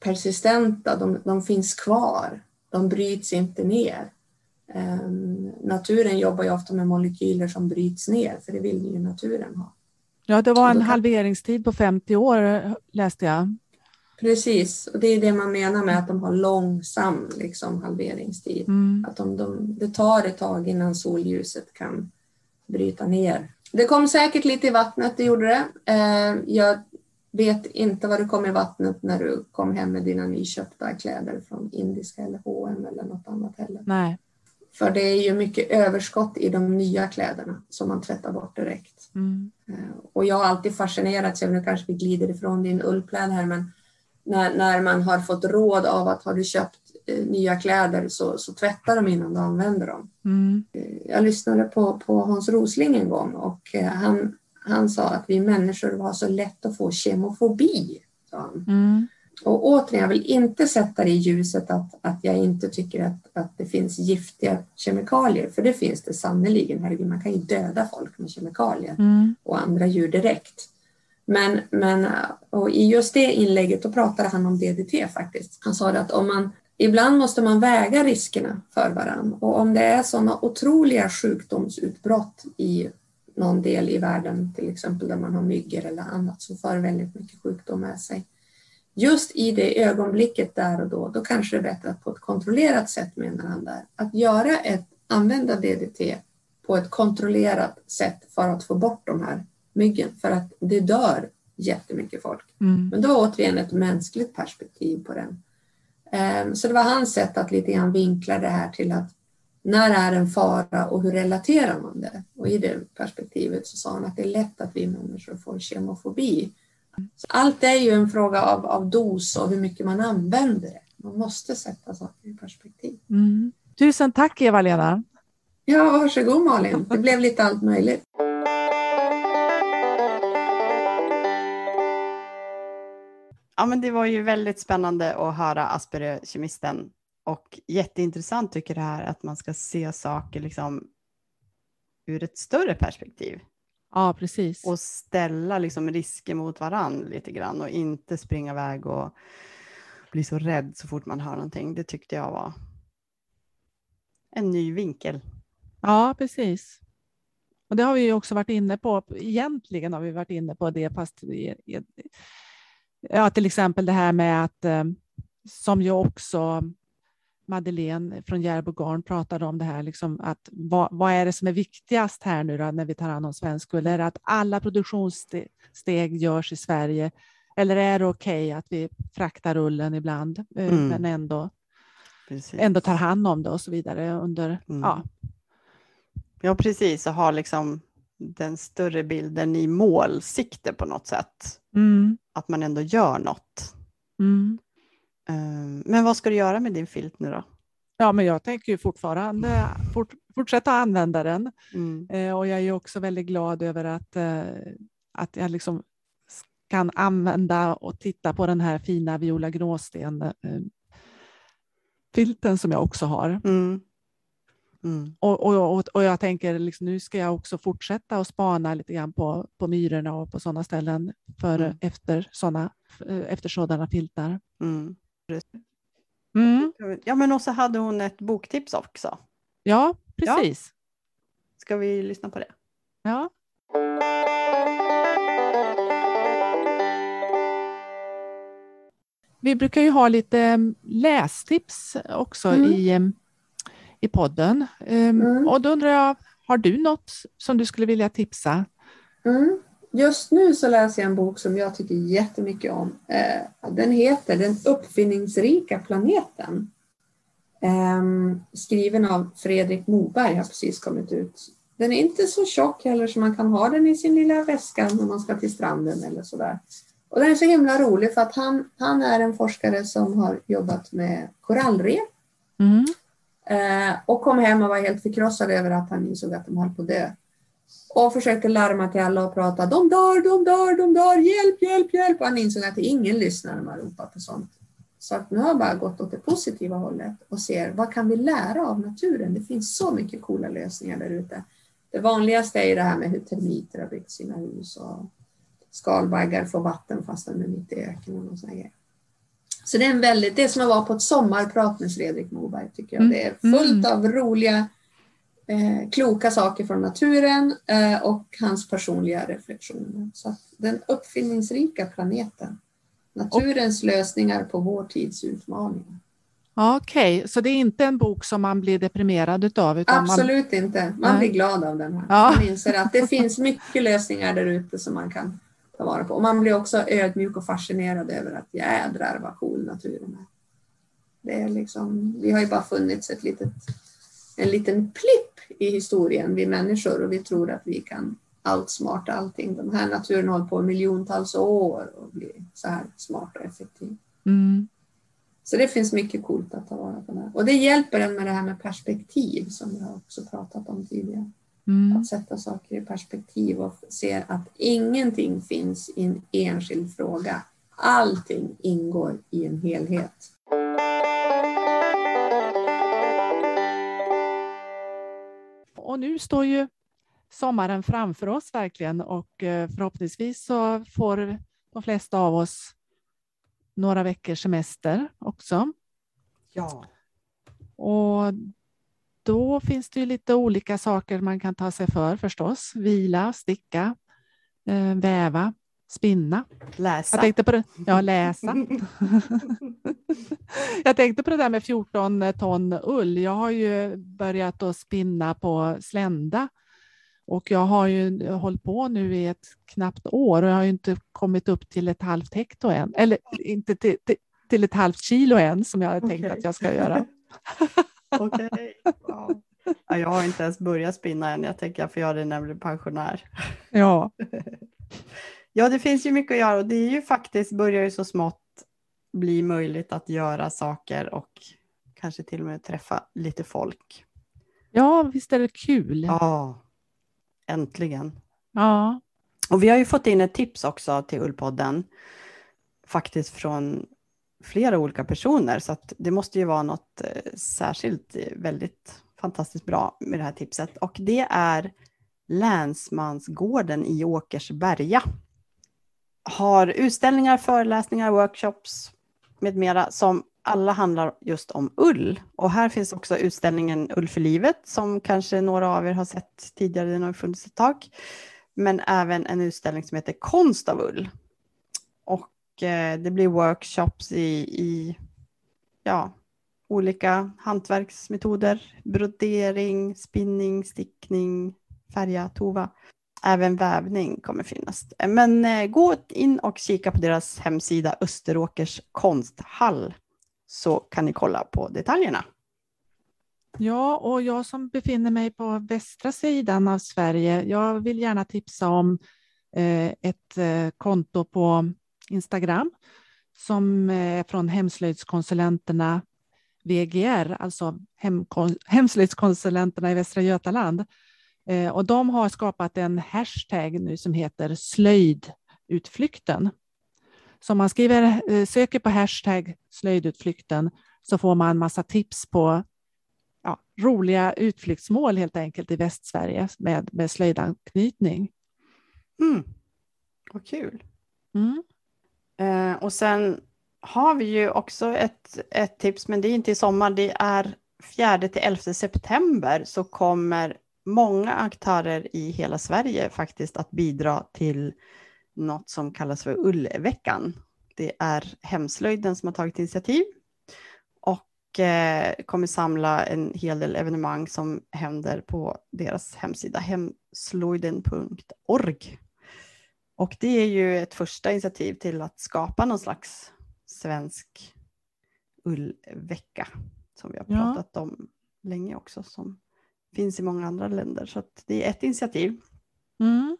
persistenta, de, de finns kvar, de bryts inte ner. Ehm, naturen jobbar ju ofta med molekyler som bryts ner, för det vill ju naturen ha. ja, det var en halveringstid på 50 år läste jag. Precis, och det är det man menar med att de har långsam liksom, halveringstid. Mm. Att de, de, det tar ett tag innan solljuset kan bryta ner. Det kom säkert lite i vattnet, det gjorde det. Eh, jag vet inte vad det kom i vattnet när du kom hem med dina nyköpta kläder från Indiska eller H&M eller något annat heller. Nej. För det är ju mycket överskott i de nya kläderna som man tvättar bort direkt. Mm. Eh, Och jag har alltid fascinerats, jag nu kanske vi glider ifrån din ullpläd här, men när, när man har fått råd av att har du köpt eh, nya kläder så, så tvätta dem innan du använder dem. Mm. Jag lyssnade på, på Hans Rosling en gång och eh, han, han sa att vi människor har så lätt att få kemofobi. Mm. Och återigen, jag vill inte sätta det i ljuset att, att jag inte tycker att, att det finns giftiga kemikalier, för det finns det sannerligen. Herregud, man kan ju döda folk med kemikalier Mm. och andra djur direkt. Men, men och i just det inlägget då pratade han om DDT faktiskt. Han sa det att om man, ibland måste man väga riskerna för varandra Och om det är sådana otroliga sjukdomsutbrott i någon del i världen, till exempel där man har myggor eller annat som för väldigt mycket sjukdom med sig. Just i det ögonblicket där och då, då kanske det är bättre att på ett kontrollerat sätt menar han där, att göra ett, använda DDT på ett kontrollerat sätt för att få bort de här myggen, för att det dör jättemycket folk. Mm. Men det var återigen ett mänskligt perspektiv på den. Ehm, Så det var hans sätt att lite grann vinkla det här till att när är en fara och hur relaterar man det? Och i det perspektivet så sa han att det är lätt att vi människor får kemofobi. Så allt är ju en fråga av, av dos och hur mycket man använder det. Man måste sätta saker i perspektiv. Mm. Tusen tack Eva-Lena. Ja, varsågod Malin. Det blev lite allt möjligt. Ja, men det var ju väldigt spännande att höra Asperö-kemisten och jätteintressant tycker det här att man ska se saker liksom ur ett större perspektiv Ja, precis. och ställa liksom risker mot varann lite grann och inte springa iväg och blir så rädd så fort man hör någonting. Det tyckte jag var en ny vinkel. Ja, precis. Och det har vi ju också varit inne på. Egentligen har vi varit inne på det, fast ja, till exempel det här med att eh, som ju också Madeleine från Järbo Garn pratade om det här, liksom att vad, vad, är det som är viktigast här nu då, när vi tar hand om svensk ull? Är det att alla produktionssteg görs i Sverige eller är det okej okay att vi fraktar ullen ibland, eh, mm. men ändå, ändå tar hand om det och så vidare under, mm. ja. Ja, precis, och ha liksom den större bilden i målsikte på något sätt. Mm. Att man ändå gör något. Mm. Ehm, men vad ska du göra med din filt nu då? Ja, men jag tänker ju fortfarande fort, fortsätta använda den. Mm. Eh, och jag är också väldigt glad över att, eh, att jag liksom kan använda och titta på den här fina Viola Gråsten eh, filten som jag också har. Mm. Mm. Och, och, och, och, jag tänker liksom, nu ska jag också fortsätta att spana lite grann på, på myrorna och på sådana ställen för, mm. efter, sådana, efter sådana filtar. Mm. Mm. Ja, men också hade hon ett boktips också. Ja, precis. Ja. Ska vi lyssna på det? Ja. Vi brukar ju ha lite mm, lästips också mm. i, i podden. Ehm, mm. Och då undrar jag, har du något som du skulle vilja tipsa? Mm. Just nu så läser jag en bok som jag tycker jättemycket om. Eh, den heter Den uppfinningsrika planeten. Ehm, skriven av Fredrik Moberg, har precis kommit ut. Den är inte så tjock heller så man kan ha den i sin lilla väska när man ska till stranden eller sådär. Och den är så himla rolig för att han, han är en forskare som har jobbat med korallrev. Mm. Eh, och kom hem och var helt förkrossad över att han insåg att de höll på att dö och försökte larma till alla och prata. De dör, de dör, de dör, hjälp, hjälp, hjälp. Och han insåg att ingen lyssnar när man ropar på sånt. Så att nu har jag bara gått åt det positiva hållet och ser vad kan vi lära av naturen? Det finns så mycket coola lösningar där ute. Det vanligaste är ju det här med hur termiter har byggt sina hus och skalbaggar får vatten fast de är mitt i öknen och sådana grejer. Så det är en väldigt, det är som att vara på ett sommarprat med Fredrik Moberg tycker jag. Det är fullt mm. av roliga eh, kloka saker från naturen eh, och hans personliga reflektioner. Så den uppfinningsrika planeten. Naturens lösningar på vår tids utmaningar. Okej, okay. så det är inte en bok som man blir deprimerad av? Absolut man... inte. Man blir glad av den här. Ja. Man inser att det finns mycket lösningar där ute som man kan ta vara på. Och man blir också ödmjuk och fascinerad över att jädrar vad cool naturen är. Det är liksom, vi har ju bara funnits ett litet, en liten plipp i historien, vi människor, och vi tror att vi kan outsmarta allting. Den här naturen har hållit på miljontals år och blir så här smart och effektiv. Mm. Så det finns mycket coolt att ta vara på där. Och det hjälper en med det här med perspektiv som jag också pratat om tidigare. Mm. Att sätta saker i perspektiv och se att ingenting finns i en enskild fråga. Allting ingår i en helhet. och nu står ju sommaren framför oss verkligen och eh, förhoppningsvis så får de flesta av oss några veckors semester också. Ja. Och då finns det ju lite olika saker man kan ta sig för förstås. Vila, sticka, eh, väva, spinna. Läsa. Jag tänkte på det. Ja, läsa. jag tänkte på det där med 14 ton ull. Jag har ju börjat att spinna på slända och jag har ju hållit på nu i ett knappt år och jag har ju inte kommit upp till ett halvt hekto än, eller inte till, till, till ett halvt kilo än som jag hade tänkt okay. att jag ska göra. Okej. Okay. Wow. jag har inte ens börjat spinna än. Jag tänker jag får göra det när jag blir pensionär. Ja. Ja, det finns ju mycket att göra och det är ju faktiskt, börjar ju så smått bli möjligt att göra saker och kanske till och med träffa lite folk. Ja, visst är det kul? Ja, äntligen. Ja. Och vi har ju fått in ett tips också till Ullpodden, faktiskt från flera olika personer, så att det måste ju vara något eh, särskilt eh, väldigt fantastiskt bra med det här tipset. Och det är Länsmansgården i Åkersberga har utställningar, föreläsningar, workshops med mera som alla handlar just om ull. Och här finns också utställningen Ull för livet som kanske några av er har sett tidigare, den har funnits ett tag. Men även en utställning som heter Konst av ull. Och eh, det blir workshops i, i ja, olika hantverksmetoder, brodering, spinning, stickning, färga, tova. Även vävning kommer finnas. Men eh, gå in och kika på deras hemsida Österåkers konsthall så kan ni kolla på detaljerna. Ja, och jag som befinner mig på västra sidan av Sverige, jag vill gärna tipsa om eh, ett konto på Instagram som är från hemslöjdskonsulenterna VGR, alltså hemslöjdskonsulenterna i Västra Götaland. Eh, och de har skapat en hashtag nu som heter slöjdutflykten. Så om man skriver, eh, söker på hashtag slöjdutflykten så får man massa tips på ja, roliga utflyktsmål helt enkelt i Västsverige med, med slöjdanknytning. Mm. Vad kul. Mm. Eh, och sen har vi ju också ett, ett tips, men det är inte i sommar. Det är 4 till 11 september så kommer många aktörer i hela Sverige faktiskt att bidra till något som kallas för Ullveckan. Det är Hemslöjden som har tagit initiativ och eh, kommer samla en hel del evenemang som händer på deras hemsida hemslöjden.org. Och det är ju ett första initiativ till att skapa någon slags svensk ullvecka som vi har pratat ja. om länge också, som finns i många andra länder. Så det är ett initiativ. Mm.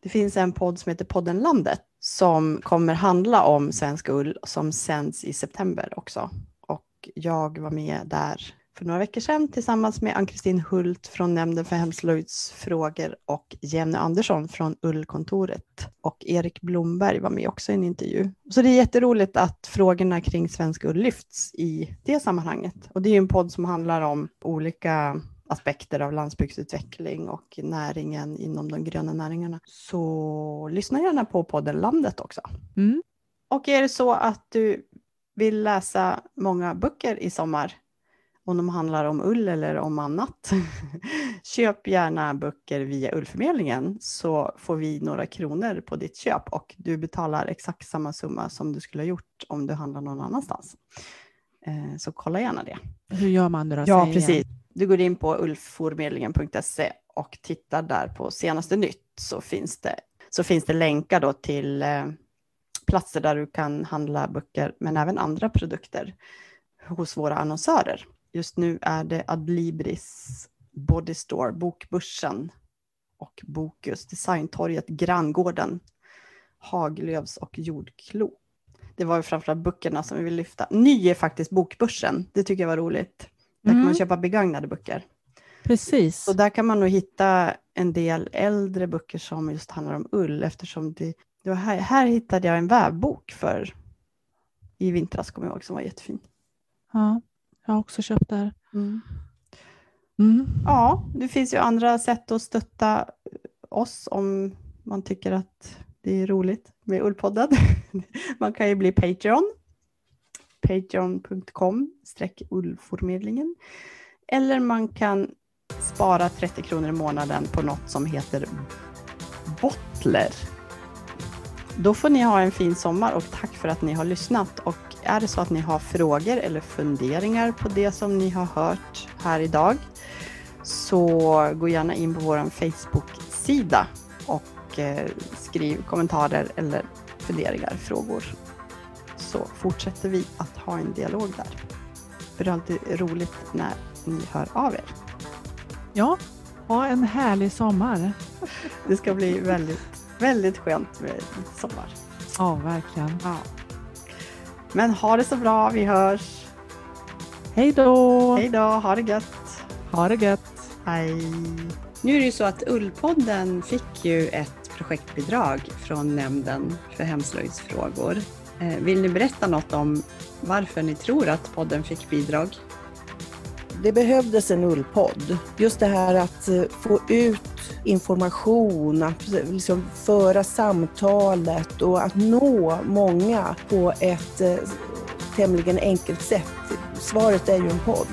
Det finns en podd som heter Podden Landet som kommer handla om svensk ull som sänds i september också. Och jag var med där för några veckor sedan tillsammans med Ann-Kristin Hult från Nämnden för hemslöjdsfrågor och Jenny Andersson från Ullkontoret. Och Erik Blomberg var med också i en intervju. Så det är jätteroligt att frågorna kring svensk ull lyfts i det sammanhanget. Och det är en podd som handlar om olika aspekter av landsbygdsutveckling och näringen inom de gröna näringarna. Så lyssna gärna på podden Landet också. Mm. Och är det så att du vill läsa många böcker i sommar, om de handlar om ull eller om annat, köp gärna böcker via Ullförmedlingen så får vi några kronor på ditt köp och du betalar exakt samma summa som du skulle ha gjort om du handlar någon annanstans. Eh, så kolla gärna det. Hur gör man då? Ja, precis. Igen? Du går in på ulfformedlingen.se och tittar där på senaste nytt så finns det, så finns det länkar då till eh, platser där du kan handla böcker men även andra produkter hos våra annonsörer. Just nu är det Adlibris Body Store, Bokbörsen och Bokus, Designtorget, Granngården, Haglövs och Jordklo. Det var ju framförallt böckerna som vi vill lyfta. Ny är faktiskt Bokbörsen, det tycker jag var roligt. Där mm. kan man mm. köpa begagnade böcker. Precis. Så där kan man nog hitta en del äldre böcker som just handlar om ull eftersom det, det här, här hittade jag en vävbok för i vintras, kommer jag ihåg, som var jättefin. Ja, jag har också köpt där. Mm. Mm. Ja, det finns ju andra sätt att stötta oss om man tycker att det är roligt med Ullpodden. Man kan ju bli Patreon patreon.com ullformedlingen. Eller man kan spara 30 kronor i månaden på något som heter Bottler. Då får ni ha en fin sommar och tack för att ni har lyssnat. Och är det så att ni har frågor eller funderingar på det som ni har hört här idag så gå gärna in på vår Facebook-sida och eh, skriv kommentarer eller funderingar, frågor så fortsätter vi att ha en dialog där. För det är alltid roligt när ni hör av er. Ja, ha en härlig sommar. Det ska bli väldigt, väldigt skönt med sommar. Ja, verkligen. Ja. Men ha det så bra, vi hörs. Hej då! Hej då, ha det gött. Ha det gött. Hej. Nu är det ju så att Ullpodden fick ju ett projektbidrag från Nämnden för hemslöjdsfrågor Eh, vill ni berätta något om varför ni tror att podden fick bidrag? Det behövdes en ullpodd. Just det här att eh, få ut information, att eh, liksom föra samtalet och att nå många på ett eh, tämligen enkelt sätt. Svaret är ju en podd.